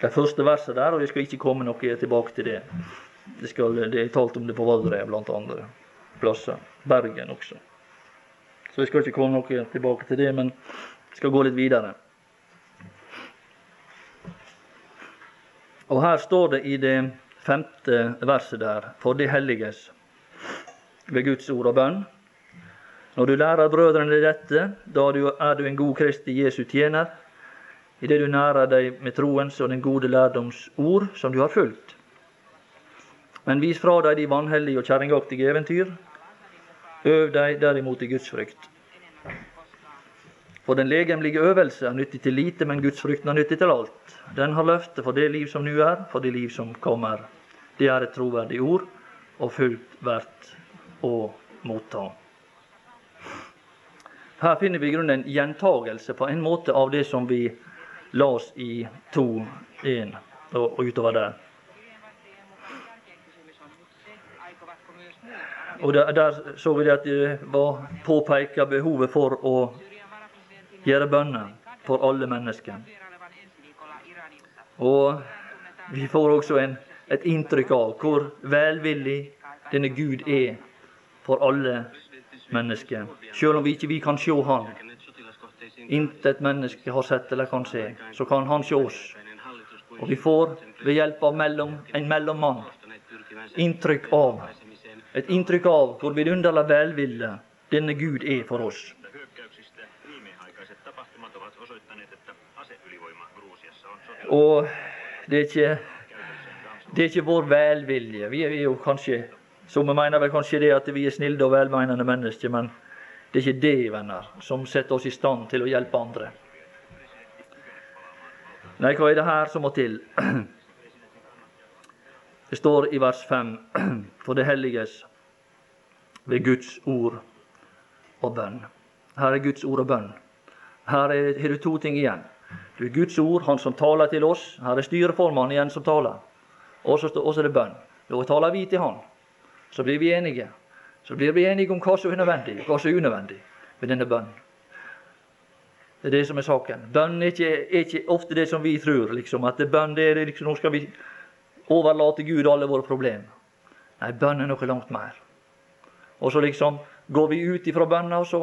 det første verset der, og jeg skal ikke komme noe tilbake til det. Det, skal, det er talt om det på Valdres, blant andre plasser. Bergen også. Så jeg skal ikke komme noe tilbake til det, men jeg skal gå litt videre. Og her står det i det femte verset der, for de helliges, ved Guds ord og bønn. Når du lærer brødrene dette, da er du en god Kristi Jesu tjener, idet du nærer deg med troens og den gode lærdoms ord som du har fulgt. Men vis fra deg de vanhellige og kjerringaktige eventyr. Øv deg derimot i Guds frykt. For den legemlige øvelse er nyttig til lite, men Guds frykten er nyttig til alt. Den har løftet for det liv som nå er, for det liv som kommer. det er et troverdig ord, og fullt verdt å motta. Her finner vi i grunnen en gjentagelse på en måte av det som vi las i 2.1 og utover der. Og der, der, så vi at det var påpeka behovet for å gjøre bønner for alle mennesker. Og vi får også en, et inntrykk av hvor velvillig denne Gud er for alle mennesker. Selv om vi ikke vi kan se Han. Intet menneske har sett eller kan se. Så kan Han se oss. Og vi får ved hjelp av mellom, en mellommann inntrykk av et inntrykk av hvor vidunderlig velvillig denne Gud er for oss. Og det er ikke, det er ikke vår velvilje. Vi er jo kanskje som vi mener vel kanskje det at vi er snille og velmenende mennesker, men det er ikke det, venner, som setter oss i stand til å hjelpe andre. Nei, hva er det her som må til? Det står i vers 5 for det helliges ved Guds ord og bønn. Her er Guds ord og bønn. Her har du to ting igjen. Du er Guds ord, Han som taler til oss. Her er styreformannen igjen som taler. Og så er det bønn. Da taler vi til Han. Så blir vi enige. Så blir vi enige om hva som er nødvendig, og hva som er unødvendig med denne bønnen. Det er det som er saken. Bønn er ikke, er ikke ofte det som vi tror. Liksom, at bønn det er liksom, Nå skal vi overlate Gud alle våre problemer. Nei, bønn er noe langt mer. Og så liksom går vi ut ifra bønna, og så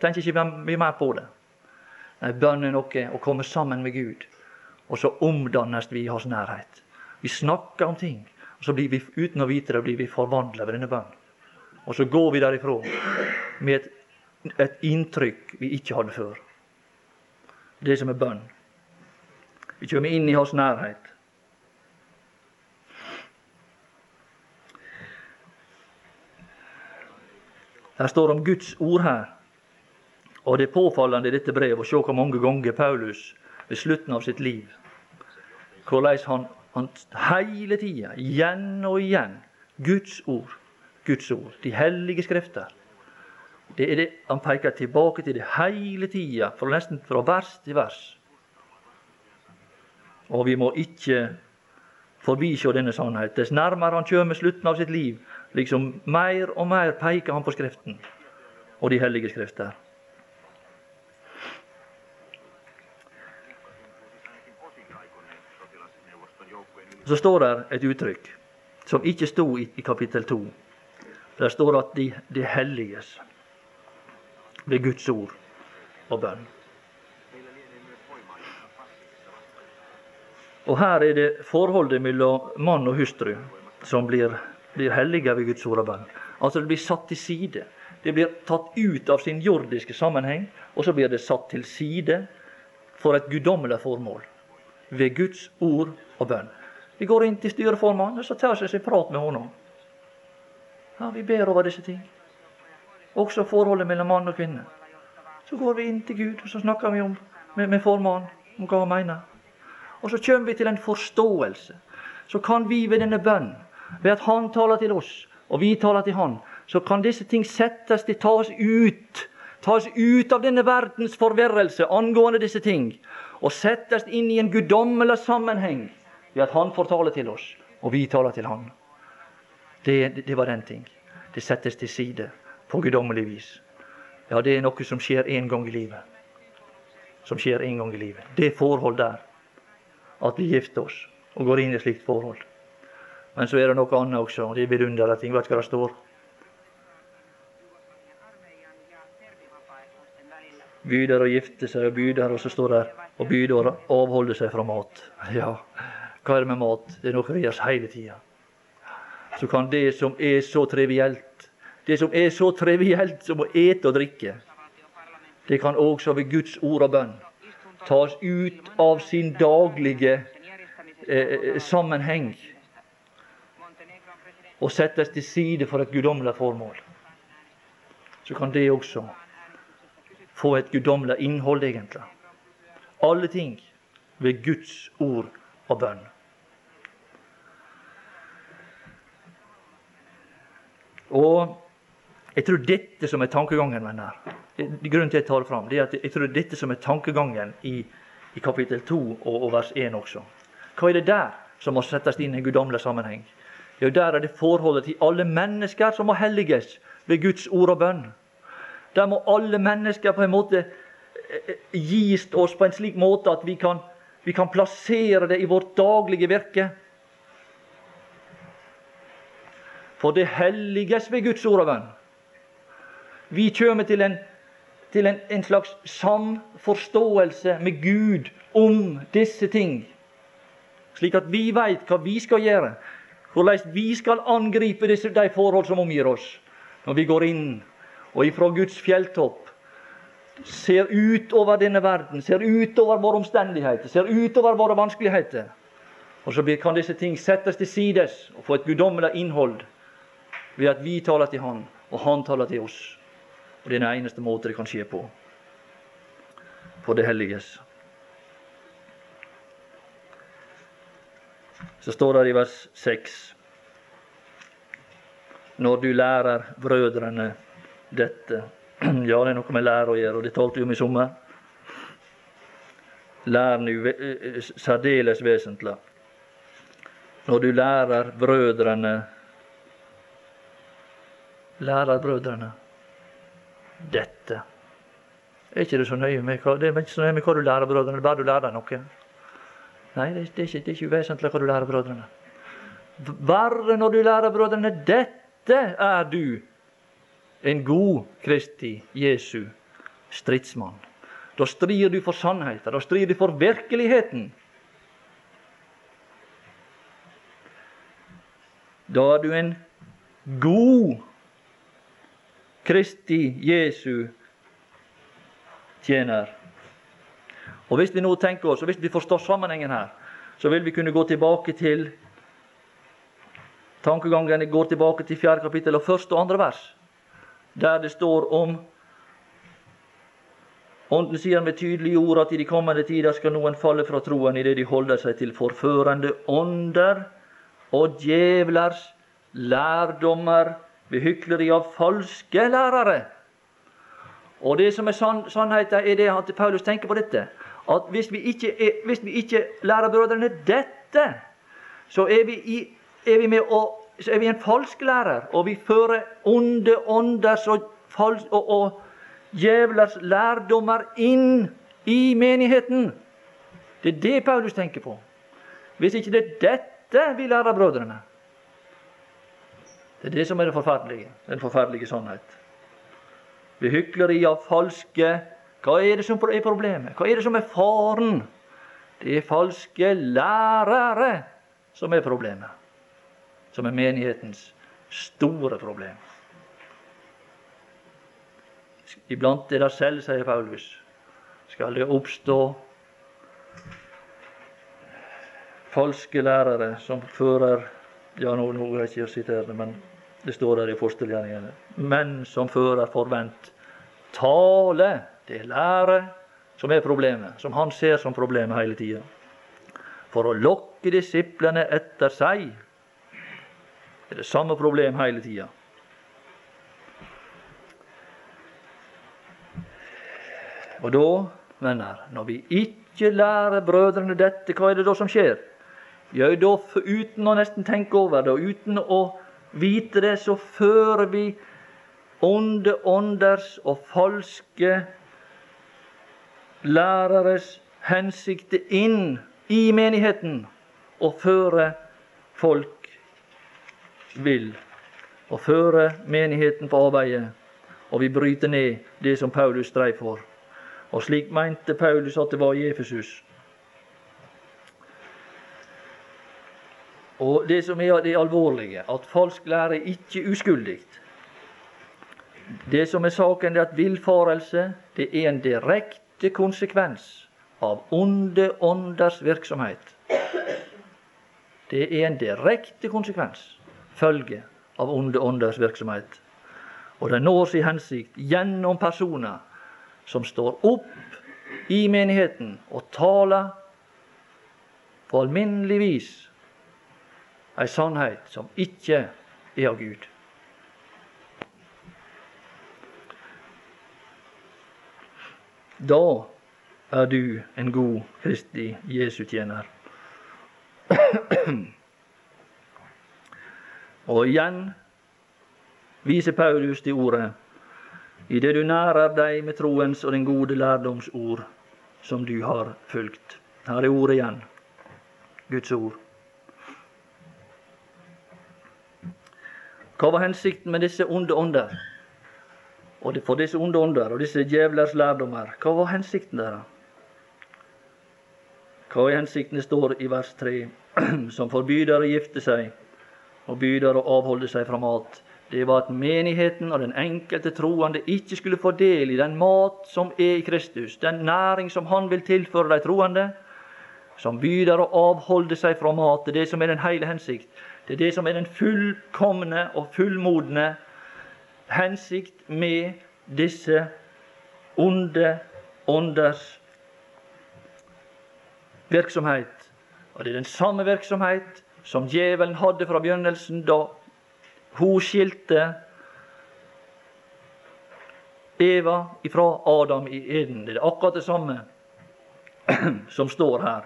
tenker ikke vi mer på det. Nei, bønn er noe å komme sammen med Gud, og så omdannes vi i hans nærhet. Vi snakker om ting, og så blir vi uten å vite det blir vi forvandla ved denne bønnen. Og så går vi derifra med et, et inntrykk vi ikke hadde før. Det som er bønn. Vi kommer inn i hans nærhet. Her står om Guds ord her. Og det er påfallende i dette brevet å se hvor mange ganger Paulus ved slutten av sitt liv Hvordan han, han hele tida, igjen og igjen, Guds ord, Guds ord, de hellige skrifter. Det er det Han peker tilbake til det hele tida, nesten fra vers til vers. Og vi må ikke forbise denne sannhet. Dess nærmere han kommer slutten av sitt liv, liksom mer og mer peker han på Skriften og de hellige skrifter. Så står det et uttrykk som ikke sto i, i kapittel 2. Der står at de, de helliges ved Guds ord og bønn. Og her er det forholdet mellom mann og hustru som blir blir hellige ved Guds ord og bønn. Altså det blir satt til side. Det blir tatt ut av sin jordiske sammenheng, og så blir det satt til side for et guddommelig formål. Ved Guds ord og bønn. Vi går inn til styreformannen, og så tar vi en prat med honom. Ja, Vi ber over disse ting. Også forholdet mellom mann og kvinne. Så går vi inn til Gud, og så snakker vi om, med, med formannen om hva han mener. Og så kommer vi til en forståelse. Så kan vi ved denne bønnen ved at Han taler til oss, og vi taler til Han, så kan disse ting settes til, tas ut. Tas ut av denne verdens forvirrelse angående disse ting, og settes inn i en guddommelig sammenheng ved at Han får tale til oss, og vi taler til Han. Det, det, var den ting. Det settes til side på guddommelig vis. Ja, det er noe som skjer én gang i livet. Som skjer én gang i livet. Det forhold der. At vi gifter oss og går inn i et slikt forhold. Men så er det noe annet også. Det er vidunderlige ting. Vet du hva det står? Byder å gifte seg og byder, og så står det og byder å avholde seg fra mat. Ja, hva er det med mat? Det er noe vi gjør hele tida. Så kan det som er så trivielt, det som er så trivielt som å ete og drikke, det kan også ved Guds ord og bønn tas ut av sin daglige eh, eh sammenheng og settes til side for et guddommelig formål, så kan det også få et guddommelig innhold, egentlig. Alle ting ved Guds ord og bønn. Og jeg tror dette som er tankegangen, venner. Grunnen til at jeg tar det fram, det er at jeg tror dette som er tankegangen i, i kapittel 2 og, og, vers 1 også. Hva er det der som må settes inn i en guddommelig sammenheng? Jo, der er det forholdet til alle mennesker som må helliges ved Guds ord og bønn. Der må alle mennesker på en måte eh, eh, gis oss på en slik måte at vi kan, vi kan plassere det i vårt daglige virke. For det helliges ved Guds ord og bønn. Vi kommer til en, til en, en slags samforståelse med Gud om disse ting. Slik at vi veit hva vi skal gjøre, hvordan vi skal angripe disse, de forhold som omgir oss. Når vi går inn og ifra Guds fjelltopp ser utover denne verden, ser utover våre omstendigheter, ser utover våre vanskeligheter. Og så kan disse ting settes til sides og få et guddommelig innhold ved at vi taler til Han, og Han taler til oss. Og Det er den eneste måten det kan skje på. For det helliges. Så står det i vers 6 Når du lærer brødrene dette Ja, det er noe med lære å gjøre, og det talte vi om i sommer. Lær nu særdeles vesentlig. Når du lærer brødrene Lærer brødrene dette. Er ikke det så nøye med hva, det er ikke så nøye med hva du lærer brødrene, bare du lærer noe. Nei, det, det, er ikke, det er ikke uvesentlig hva du lærer brødrene. Bare når du lærer brødrene dette, er du en god Kristi Jesu stridsmann. Da strir du for sannheten, da strir du for virkeligheten. Da er du en god Kristi Jesu tjener. Og Hvis vi nå tenker oss, og hvis vi forstår sammenhengen her, så vil vi kunne gå tilbake til Tankegangen går tilbake til fjerde kapittel og første og andre vers, der det står om Ånden sier med tydelige ord at i de kommende tider skal noen falle fra troen idet de holder seg til forførende ånder og djevlers lærdommer ved hykleri av falske lærere. Og det som er sann, sannheten, er det at Paulus tenker på dette. At hvis vi ikke, er, hvis vi ikke lærer brødrene dette, så er vi, i, er vi med å så er vi en falsk lærer, og vi fører onde ånders og, fals, og, og djevlers lærdommer inn i menigheten. Det er det Paulus tenker på. Hvis ikke det er dette vi lærer brødrene, det er det som er det forferdelige. Den forferdelige sannhet. Ved hykleri av falske Hva er det som er problemet? Hva er det som er faren? Det er falske lærere som er problemet. Som er menighetens store problem. Iblant er det selv, sier Paulus, skal det oppstå falske lærere som fører ja, nå, nå er jeg ikke å sitere det, men det står der i fostergjerningene. Menn som fører forvent tale. Det er lære som er problemet, som han ser som problemet hele tida. For å lokke disiplene etter seg. Er det samme problem hele tida. Og da, venner, når vi ikke lærer brødrene dette, hva er det da som skjer? Ja, da, uten å nesten tenke over det, og uten å vite det, så fører vi onde ånders og falske læreres hensikter inn i menigheten og føre folk vil. Og føre menigheten på avveie. Og vi bryter ned det som Paulus streiv for. Og slik mente Paulus at det var i Efesus. Og det som er det alvorlige, at falsk lære er ikke uskyldig. Det som er saken, er at villfarelse det er en direkte konsekvens av onde ånders virksomhet. Det er en direkte konsekvens, følge av onde ånders virksomhet. Og det når sin hensikt gjennom personer som står opp i menigheten og taler på alminnelig vis ei sannhet som ikke er av Gud. Da er du en god Kristi Jesu tjener. Og igjen viser Paulus til ordet idet du nærer deg med troens og den gode lærdomsord som du har fulgt. Her er ordet igjen. Guds ord. Hva var hensikten med disse onde ånder? Og for disse onde ånder og disse djevlers lærdommer, hva var hensikten deres? Hva er hensikten det står i vers 3, som forbyr å gifte seg og byr å avholde seg fra mat? Det var at menigheten og den enkelte troende ikke skulle få del i den mat som er i Kristus, den næring som Han vil tilføre de troende, som byr å avholde seg fra mat. Det er det som er den hele hensikt. Det er det som er den fullkomne og fullmodne hensikt med disse onde ånders virksomhet. Og det er den samme virksomhet som djevelen hadde fra begynnelsen, da hun skilte Eva ifra Adam i Eden. Det er akkurat det samme som står her.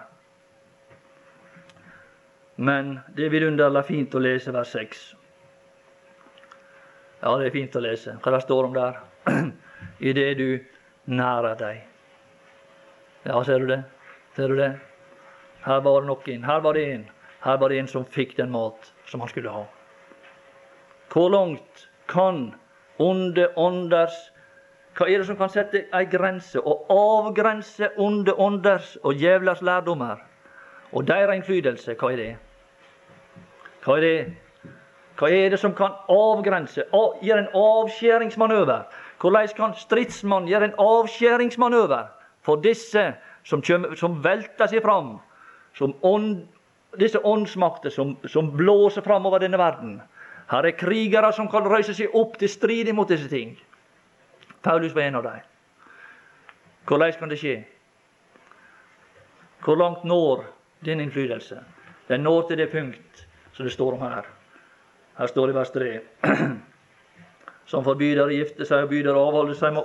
Men det er vidunderlig fint å lese vers 6. Ja, det er fint å lese hva det står om der. I det du nærer deg. Ja, ser du det? Ser du det? Her var det noen. Her var det en. Her var det en som fikk den mat som han skulle ha. Hvor langt kan onde ånders Hva er det som kan sette ei grense og avgrense onde ånders og djevlers lærdommer? Og deres innflytelse, hva er det? Hva er det? Hva er det som kan avgrense, gjøre en avskjæringsmanøver? Hvordan kan stridsmannen gjøre en avskjæringsmanøver for disse som, kjømer, som velter seg fram? Som ånd, disse åndsmakter som, som blåser fram over denne verden. Her er krigere som kan røyse seg opp til strid imot disse ting. Paulus var en av dem. Hvordan kan det skje? Hvor langt når din innflytelse? Den når til det punkt som det står om her. Her står det i vers 3. Som forbyr å gifte seg og byr å avholde seg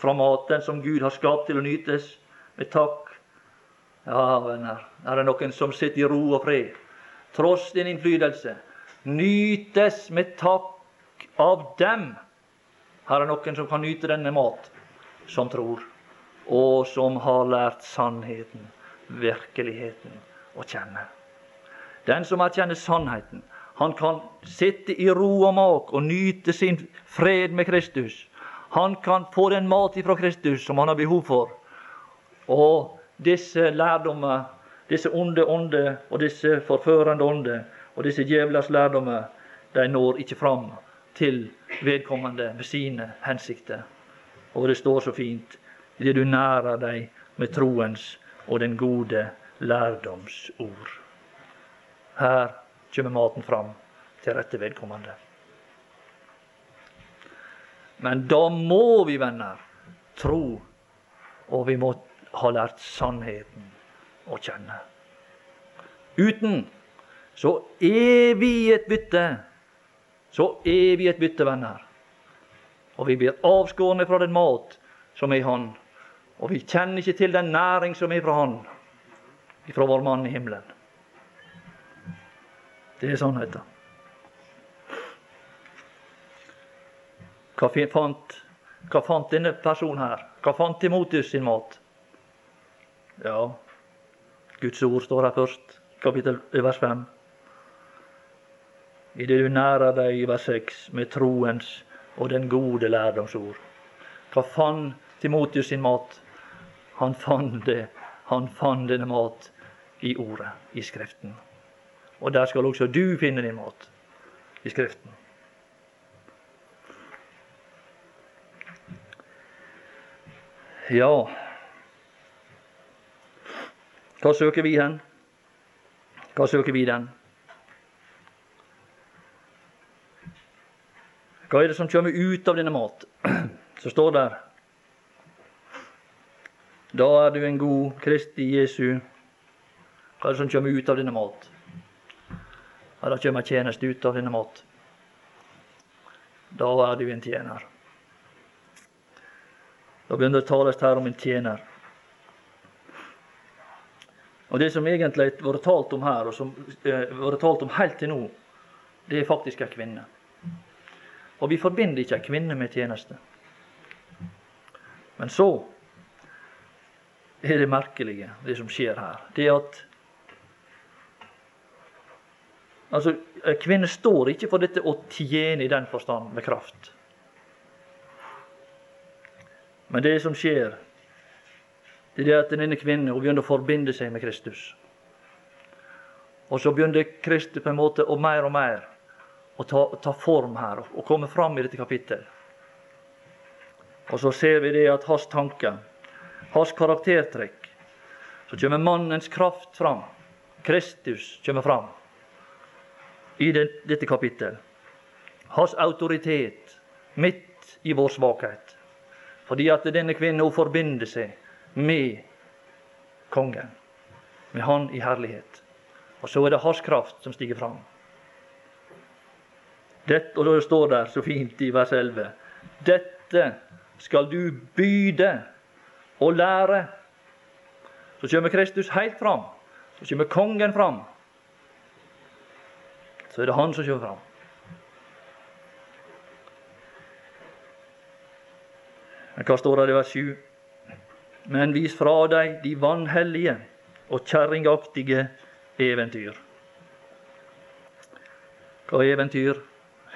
fra maten som Gud har skapt til å nytes, med takk. Ja, venner, her er noen som sitter i ro og fred, tross din innflytelse nytes med takk av dem. Her er noen som kan nyte denne mat, som tror, og som har lært sannheten, virkeligheten, å kjenne. Den som erkjenner sannheten, han kan sitte i ro og mak og nyte sin fred med Kristus. Han kan få den mat ifra Kristus som han har behov for. Og disse lærdommer, disse onde ånder og disse forførende ånder, og disse djevlers lærdommer de når ikke fram til vedkommende med sine hensikter. Og det står så fint idet du nærer deg med troens og den gode lærdoms ord. Her kommer maten fram til rette vedkommende. Men da må vi, venner, tro, og vi må ha lært sannheten å kjenne. Uten så er vi et bytte. Så er vi et bytte, venner. Og vi blir avskårne fra den mat som er i Han. Og vi kjenner ikke til den næring som er fra Han, fra vår mann i himmelen. Det er sannheten. Hva fant, hva fant denne personen her? Hva fant Timotius sin mat? Ja, Guds ord står her først, kapittel vers 5 idet du nærer deg i vers 6 med troens og den gode lærdomsord. Hva fant Timotius sin mat? Han fant det. Han fant denne mat i Ordet, i Skriften. Og der skal også du finne din mat, i Skriften. Ja Hva søker vi hen? Hva søker vi den? Hva er det som kommer ut av denne mat? Så står der Da er du en god Kristi Jesu. Hva er det som kommer ut av denne mat? Ja, det kommer tjeneste ut av denne mat. Da er du en tjener. Da begynner det å tales her om en tjener. Og Det som egentlig har vært talt om her, og som har eh, vært talt om helt til nå, det er faktisk ei kvinne. Og vi forbinder ikke ei kvinne med tjeneste. Men så er det merkelige, det som skjer her. Det er at Altså, Kvinner står ikke for dette å tjene i den forstand med kraft. Men det som skjer, det er at denne kvinnen hun begynner å forbinde seg med Kristus. Og så begynner Kristus på en måte å mer og mer å ta, ta form her og komme fram i dette kapittelet. Og så ser vi det at hans tanker, hans karaktertrekk, så kommer mannens kraft fram. Kristus kommer fram i den, dette kapittel. Hans autoritet midt i vår svakhet. Fordi at denne kvinnen hun forbinder seg med kongen, med Han i herlighet. Og så er det hans kraft som stiger fram. Dette, og det står der så fint i vers 11 Dette skal du byde og lære. Så kommer Kristus helt fram. Så kommer kongen fram. Så er det han som kommer fram. Hva står det i vers 7? Men vis fra deg de vanhellige og kjerringaktige eventyr. Hva er eventyr?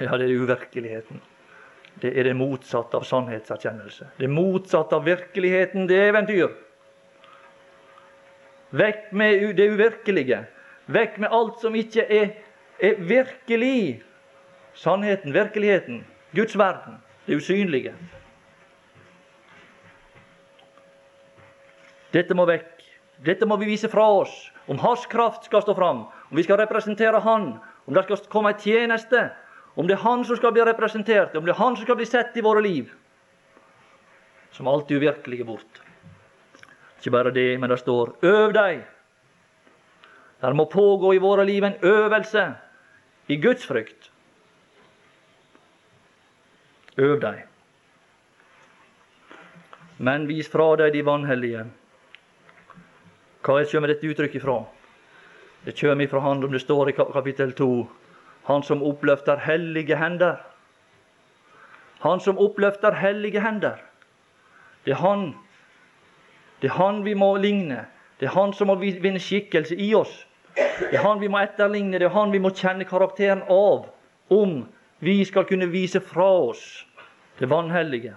Ja, det er uvirkeligheten. Det er det motsatte av sannhetserkjennelse. Det motsatte av virkeligheten, det er eventyr. Vekk med det uvirkelige. Vekk med alt som ikke er, er virkelig. Sannheten, virkeligheten, Guds verden, det usynlige. Dette må vekk. Dette må vi vise fra oss. Om Hans kraft skal stå fram, om vi skal representere Han, om det skal komme ei tjeneste, om det er Han som skal bli representert, om det er Han som skal bli sett i våre liv, som alltid uvirkelige bort. Ikke bare det, men det står 'øv deg'. Det må pågå i våre liv en øvelse i Guds frykt. Øv deg. Men vis fra deg de vanhellige. Hva kommer dette uttrykket ifra? Det kommer ifra Han om det står i kapittel 2 han som oppløfter hellige hender. Han som oppløfter hellige hender. Det er han. Det er han vi må ligne. Det er han som må vinne skikkelse i oss. Det er han vi må etterligne, det er han vi må kjenne karakteren av om vi skal kunne vise fra oss det vanhellige.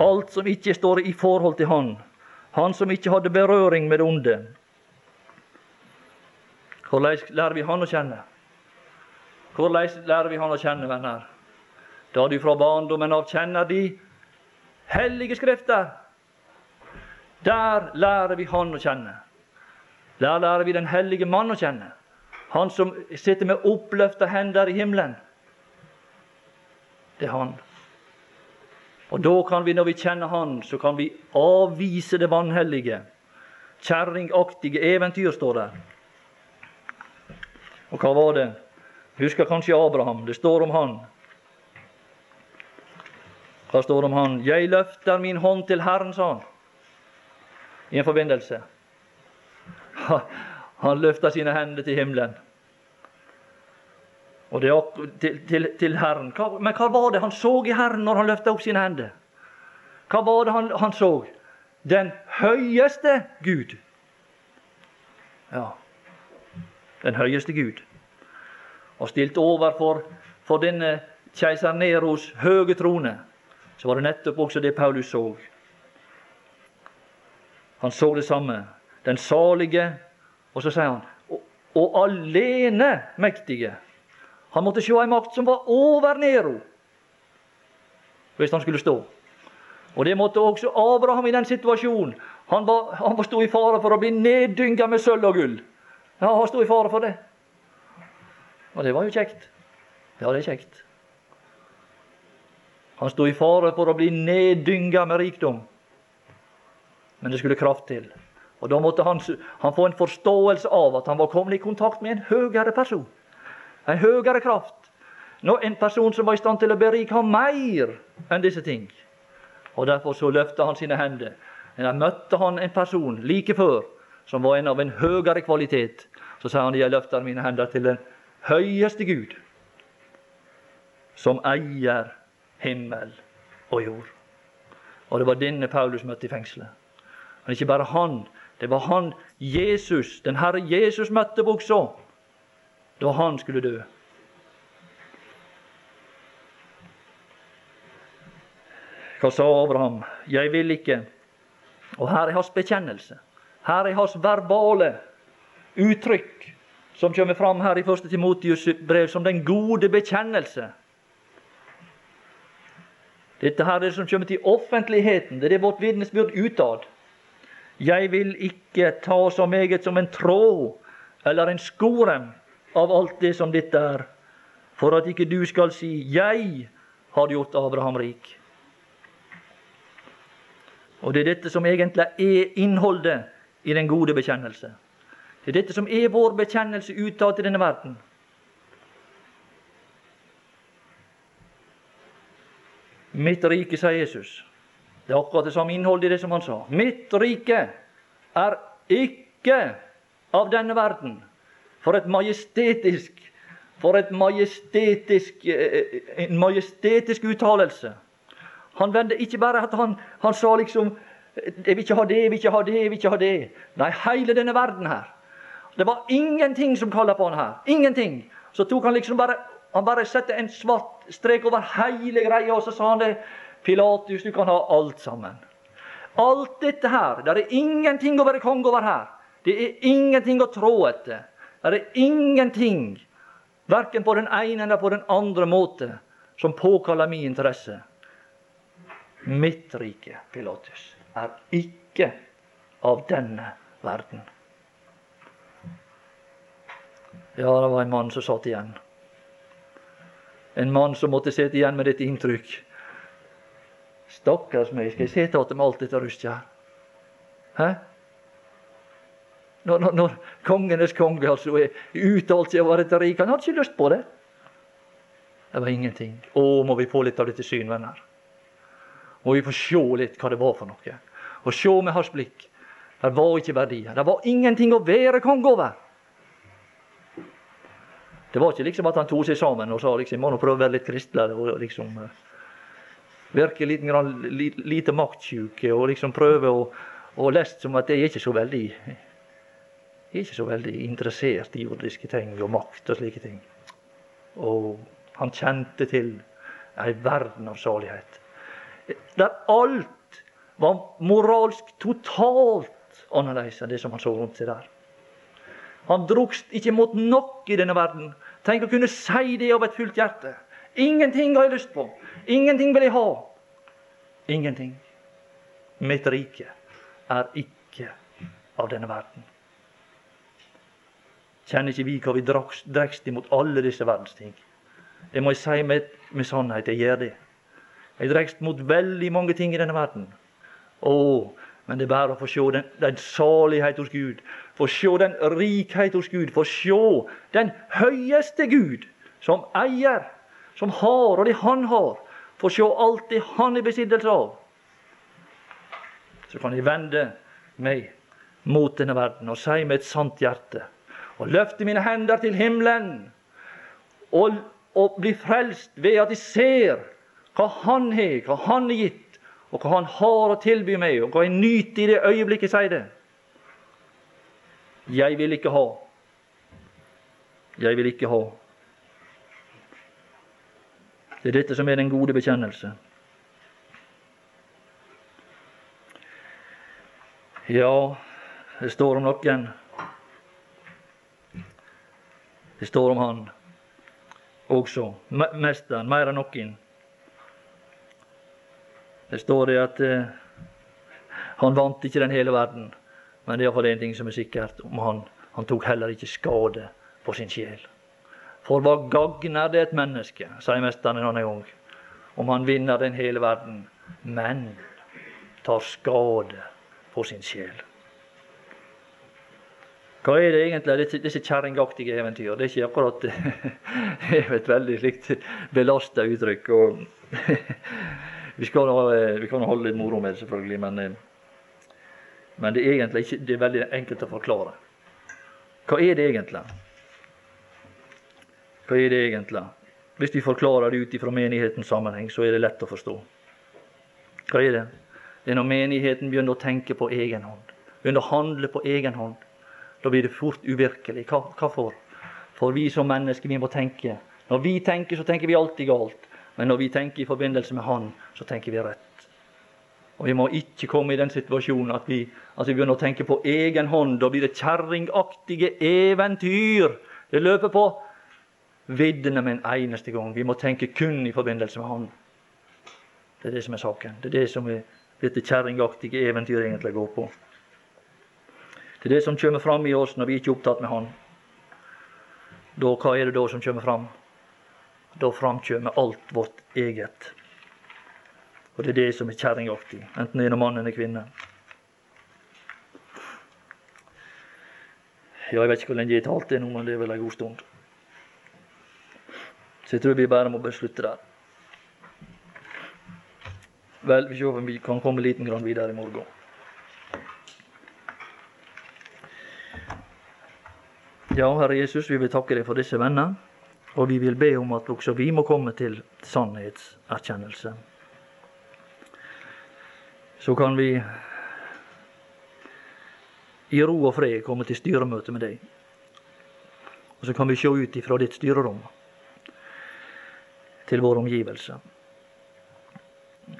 Alt som ikke står i forhold til Han, Han som ikke hadde berøring med det onde, hvordan lærer vi Han å kjenne? Hvordan lærer vi Han å kjenne, venner? Da du fra barndommen av kjenner de hellige skrifter. Der lærer vi Han å kjenne. Der lærer vi den hellige mann å kjenne. Han som sitter med oppløfta hender i himmelen. Det er Han. Og da kan vi, når vi kjenner Han, så kan vi avvise det vanhellige. Kjerringaktige eventyr, står der. Og hva var det? Husker kanskje Abraham. Det står om han. Hva står om han? 'Jeg løfter min hånd til Herren', sa han i en forbindelse. Han løfta sine hender til himmelen. Og det er til, til, til Herren. Men hva var det han så i Herren når han løfta opp sine hender? Hva var det han, han så? Den høyeste Gud. Ja den høyeste Gud. Og stilt overfor for denne keiser Neros høge trone, så var det nettopp også det Paulus så. Han så det samme. Den salige, og så sier han og, og alene mektige. Han måtte se ei makt som var over Nero, hvis han skulle stå. Og det måtte også Abraham i den situasjonen. Han, var, han sto i fare for å bli neddynga med sølv og gull. Ja, han sto i fare for det. Og det var jo kjekt. Ja, det er kjekt. Han sto i fare for å bli neddynga med rikdom. Men det skulle kraft til. Og Da måtte han, han, få en forståelse av at han var kommet i kontakt med en høyere person. En høyere kraft. Nå, en person som var i stand til å berike ham mer enn disse ting. Og Derfor så løfta han sine hender. Der møtte han en person like før som var en av en høyere kvalitet. Så sa han jeg løfter mine hender til den høyeste Gud, som eier himmel og jord. Og det var denne Paulus møtte i fengselet. Men ikke bare han. Det var han Jesus, den Herre Jesus møtte også da han skulle dø. Hva sa Abraham? Jeg vil ikke. Og her er hans bekjennelse. Her er hans verbale uttrykk som kommer fram her i 1. Timotius brev som den gode bekjennelse. Dette her er det som kommer til offentligheten. Det er det vårt vitnesbyrd utad. Jeg vil ikke ta så meget som en tråd eller en skorem av alt det som dette er, for at ikke du skal si 'Jeg har gjort Abraham rik'. Og det er dette som egentlig er innholdet i den gode bekjennelse. Det er dette som er vår bekjennelse utad til denne verden. Mitt rike, sier Jesus. Det er akkurat det samme innholdet i det som han sa. Mitt rike er ikke av denne verden. For et majestetisk For et majestetisk, eh, en majestetisk uttalelse. Han vendte ikke bare at han, han sa liksom 'Jeg vil ikke ha det, jeg vil ikke ha det, jeg vil ikke ha det'. Nei, hele denne verden her. Det var ingenting som kalte på han her. Ingenting. Så tok han liksom bare han bare satte en svart strek over hele greia, og så sa han det. 'Pilatus, du kan ha alt sammen.' Alt dette her, det er ingenting å være konge over her. Det er ingenting å trå etter. Det er ingenting, verken på den ene eller på den andre måte, som påkaller min interesse. Mitt rike, Pilatus, er ikke av denne verden. Ja, det var en mann som satt igjen. En mann som måtte sitte igjen med dette inntrykk. Stakkars meg, skal jeg se til med alt dette rusket her? Hæ? Når, når, når kongenes konge altså er uttalt seg å være rik Han hadde ikke lyst på det. Det var ingenting. Å, må vi få litt av dette syn, venner. Må vi få se litt hva det var for noe. Og se med hans blikk. Det var ikke verdier. Det var ingenting å være konge over. Det var ikke liksom at han tok seg sammen og sa liksom, må nå prøve å være litt kristeligere og liksom uh, virke litt grann, lite, lite maktsjuk og liksom prøve å, å lest som at jeg er ikke så veldig jeg er ikke så veldig interessert i jordiske ting og makt og slike ting. Og han kjente til ei verden av salighet. Der alt var moralsk totalt annerledes enn det som han så rundt seg der. Han drogst ikke mot nok i denne verden. Tenk å kunne si det av et fullt hjerte. Ingenting har jeg lyst på. Ingenting vil jeg ha. Ingenting. Mitt rike er ikke av denne verden. Kjenner ikke vi hva vi drekst imot alle disse verdensting? Det må jeg si med, med sannhet. Jeg gjør det. Jeg drekst mot veldig mange ting i denne verden. Å, men det er bare å få se den, den salighet hos Gud. Få se den rikhet hos Gud. Få se den høyeste Gud, som eier, som har, og det han har. får se alt det han er besittelse av. Så kan jeg vende meg mot denne verden og si med et sant hjerte og løfte mine hender til himmelen og, og bli frelst ved at jeg ser hva Han har, hva Han har gitt, og hva Han har å tilby meg, og hva jeg nyter i det øyeblikket jeg sier det. Jeg vil ikke ha. Jeg vil ikke ha. Det er dette som er den gode bekjennelse. Ja, det står om noen Det står om han også. Mesteren, mer enn noen. Det står det at eh, han vant ikke den hele verden. Men det er iallfall en ting som er sikkert om han. Han tok heller ikke skade på sin sjel. For hva gagner det et menneske, sier mesteren en annen gang, om han vinner den hele verden, men tar skade på sin sjel? Hva er det egentlig, disse, disse kjerringaktige eventyr? Det er ikke akkurat et veldig slikt belasta uttrykk. Og vi, skal, vi kan holde litt moro med det, selvfølgelig, men, eh, men det, er ikke, det er veldig enkelt å forklare. Hva er det egentlig? Hva er det egentlig? Hvis vi forklarer det ut fra menighetens sammenheng, så er det lett å forstå. Hva er det? Det er når menigheten begynner å tenke på egen hånd. Begynner å handle på egen hånd. Da blir det fort uvirkelig. Hva, hva for? For vi som mennesker, vi må tenke. Når vi tenker, så tenker vi alltid galt. Men når vi tenker i forbindelse med Han, så tenker vi rett. Og Vi må ikke komme i den situasjonen at vi, at vi begynner å tenke på egen hånd. Da blir det kjerringaktige eventyr. Det løper på viddene med en eneste gang. Vi må tenke kun i forbindelse med Han. Det er det som er saken. Det er det som er dette kjerringaktige eventyret egentlig går på. Det er det som kommer fram i oss når vi ikke er opptatt med Han. Da, hva er det da som kommer fram? Da framkommer alt vårt eget. Og det er det som er kjerringaktig, enten det er mann eller kvinne. Ja, jeg vet ikke hvor lenge jeg har talt det nå, men det er vel en god stund. Så jeg tror vi bare må beslutte der. Vel, vi ser om vi kan komme liten grann videre i morgen. Ja, Herre Jesus, vi vil takke deg for disse venner, og vi vil be om at også vi må komme til sannhetserkjennelse. Så kan vi i ro og fred komme til styremøte med deg. Og så kan vi se ut ifra ditt styrerom til vår omgivelse.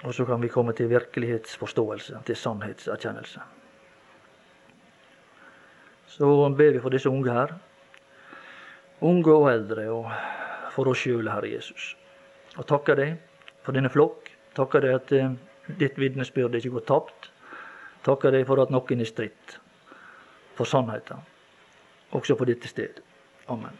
Og så kan vi komme til virkelighetsforståelse, til sannhetserkjennelse. Så ber vi for disse unge her, unge og eldre, og for oss sjøl, Herre Jesus. Og takker deg for denne flokk. Takker deg at eh, ditt vitnesbyrd ikke går tapt. Takker deg for at noen er stritt for sannheten, også på dette sted. Amen.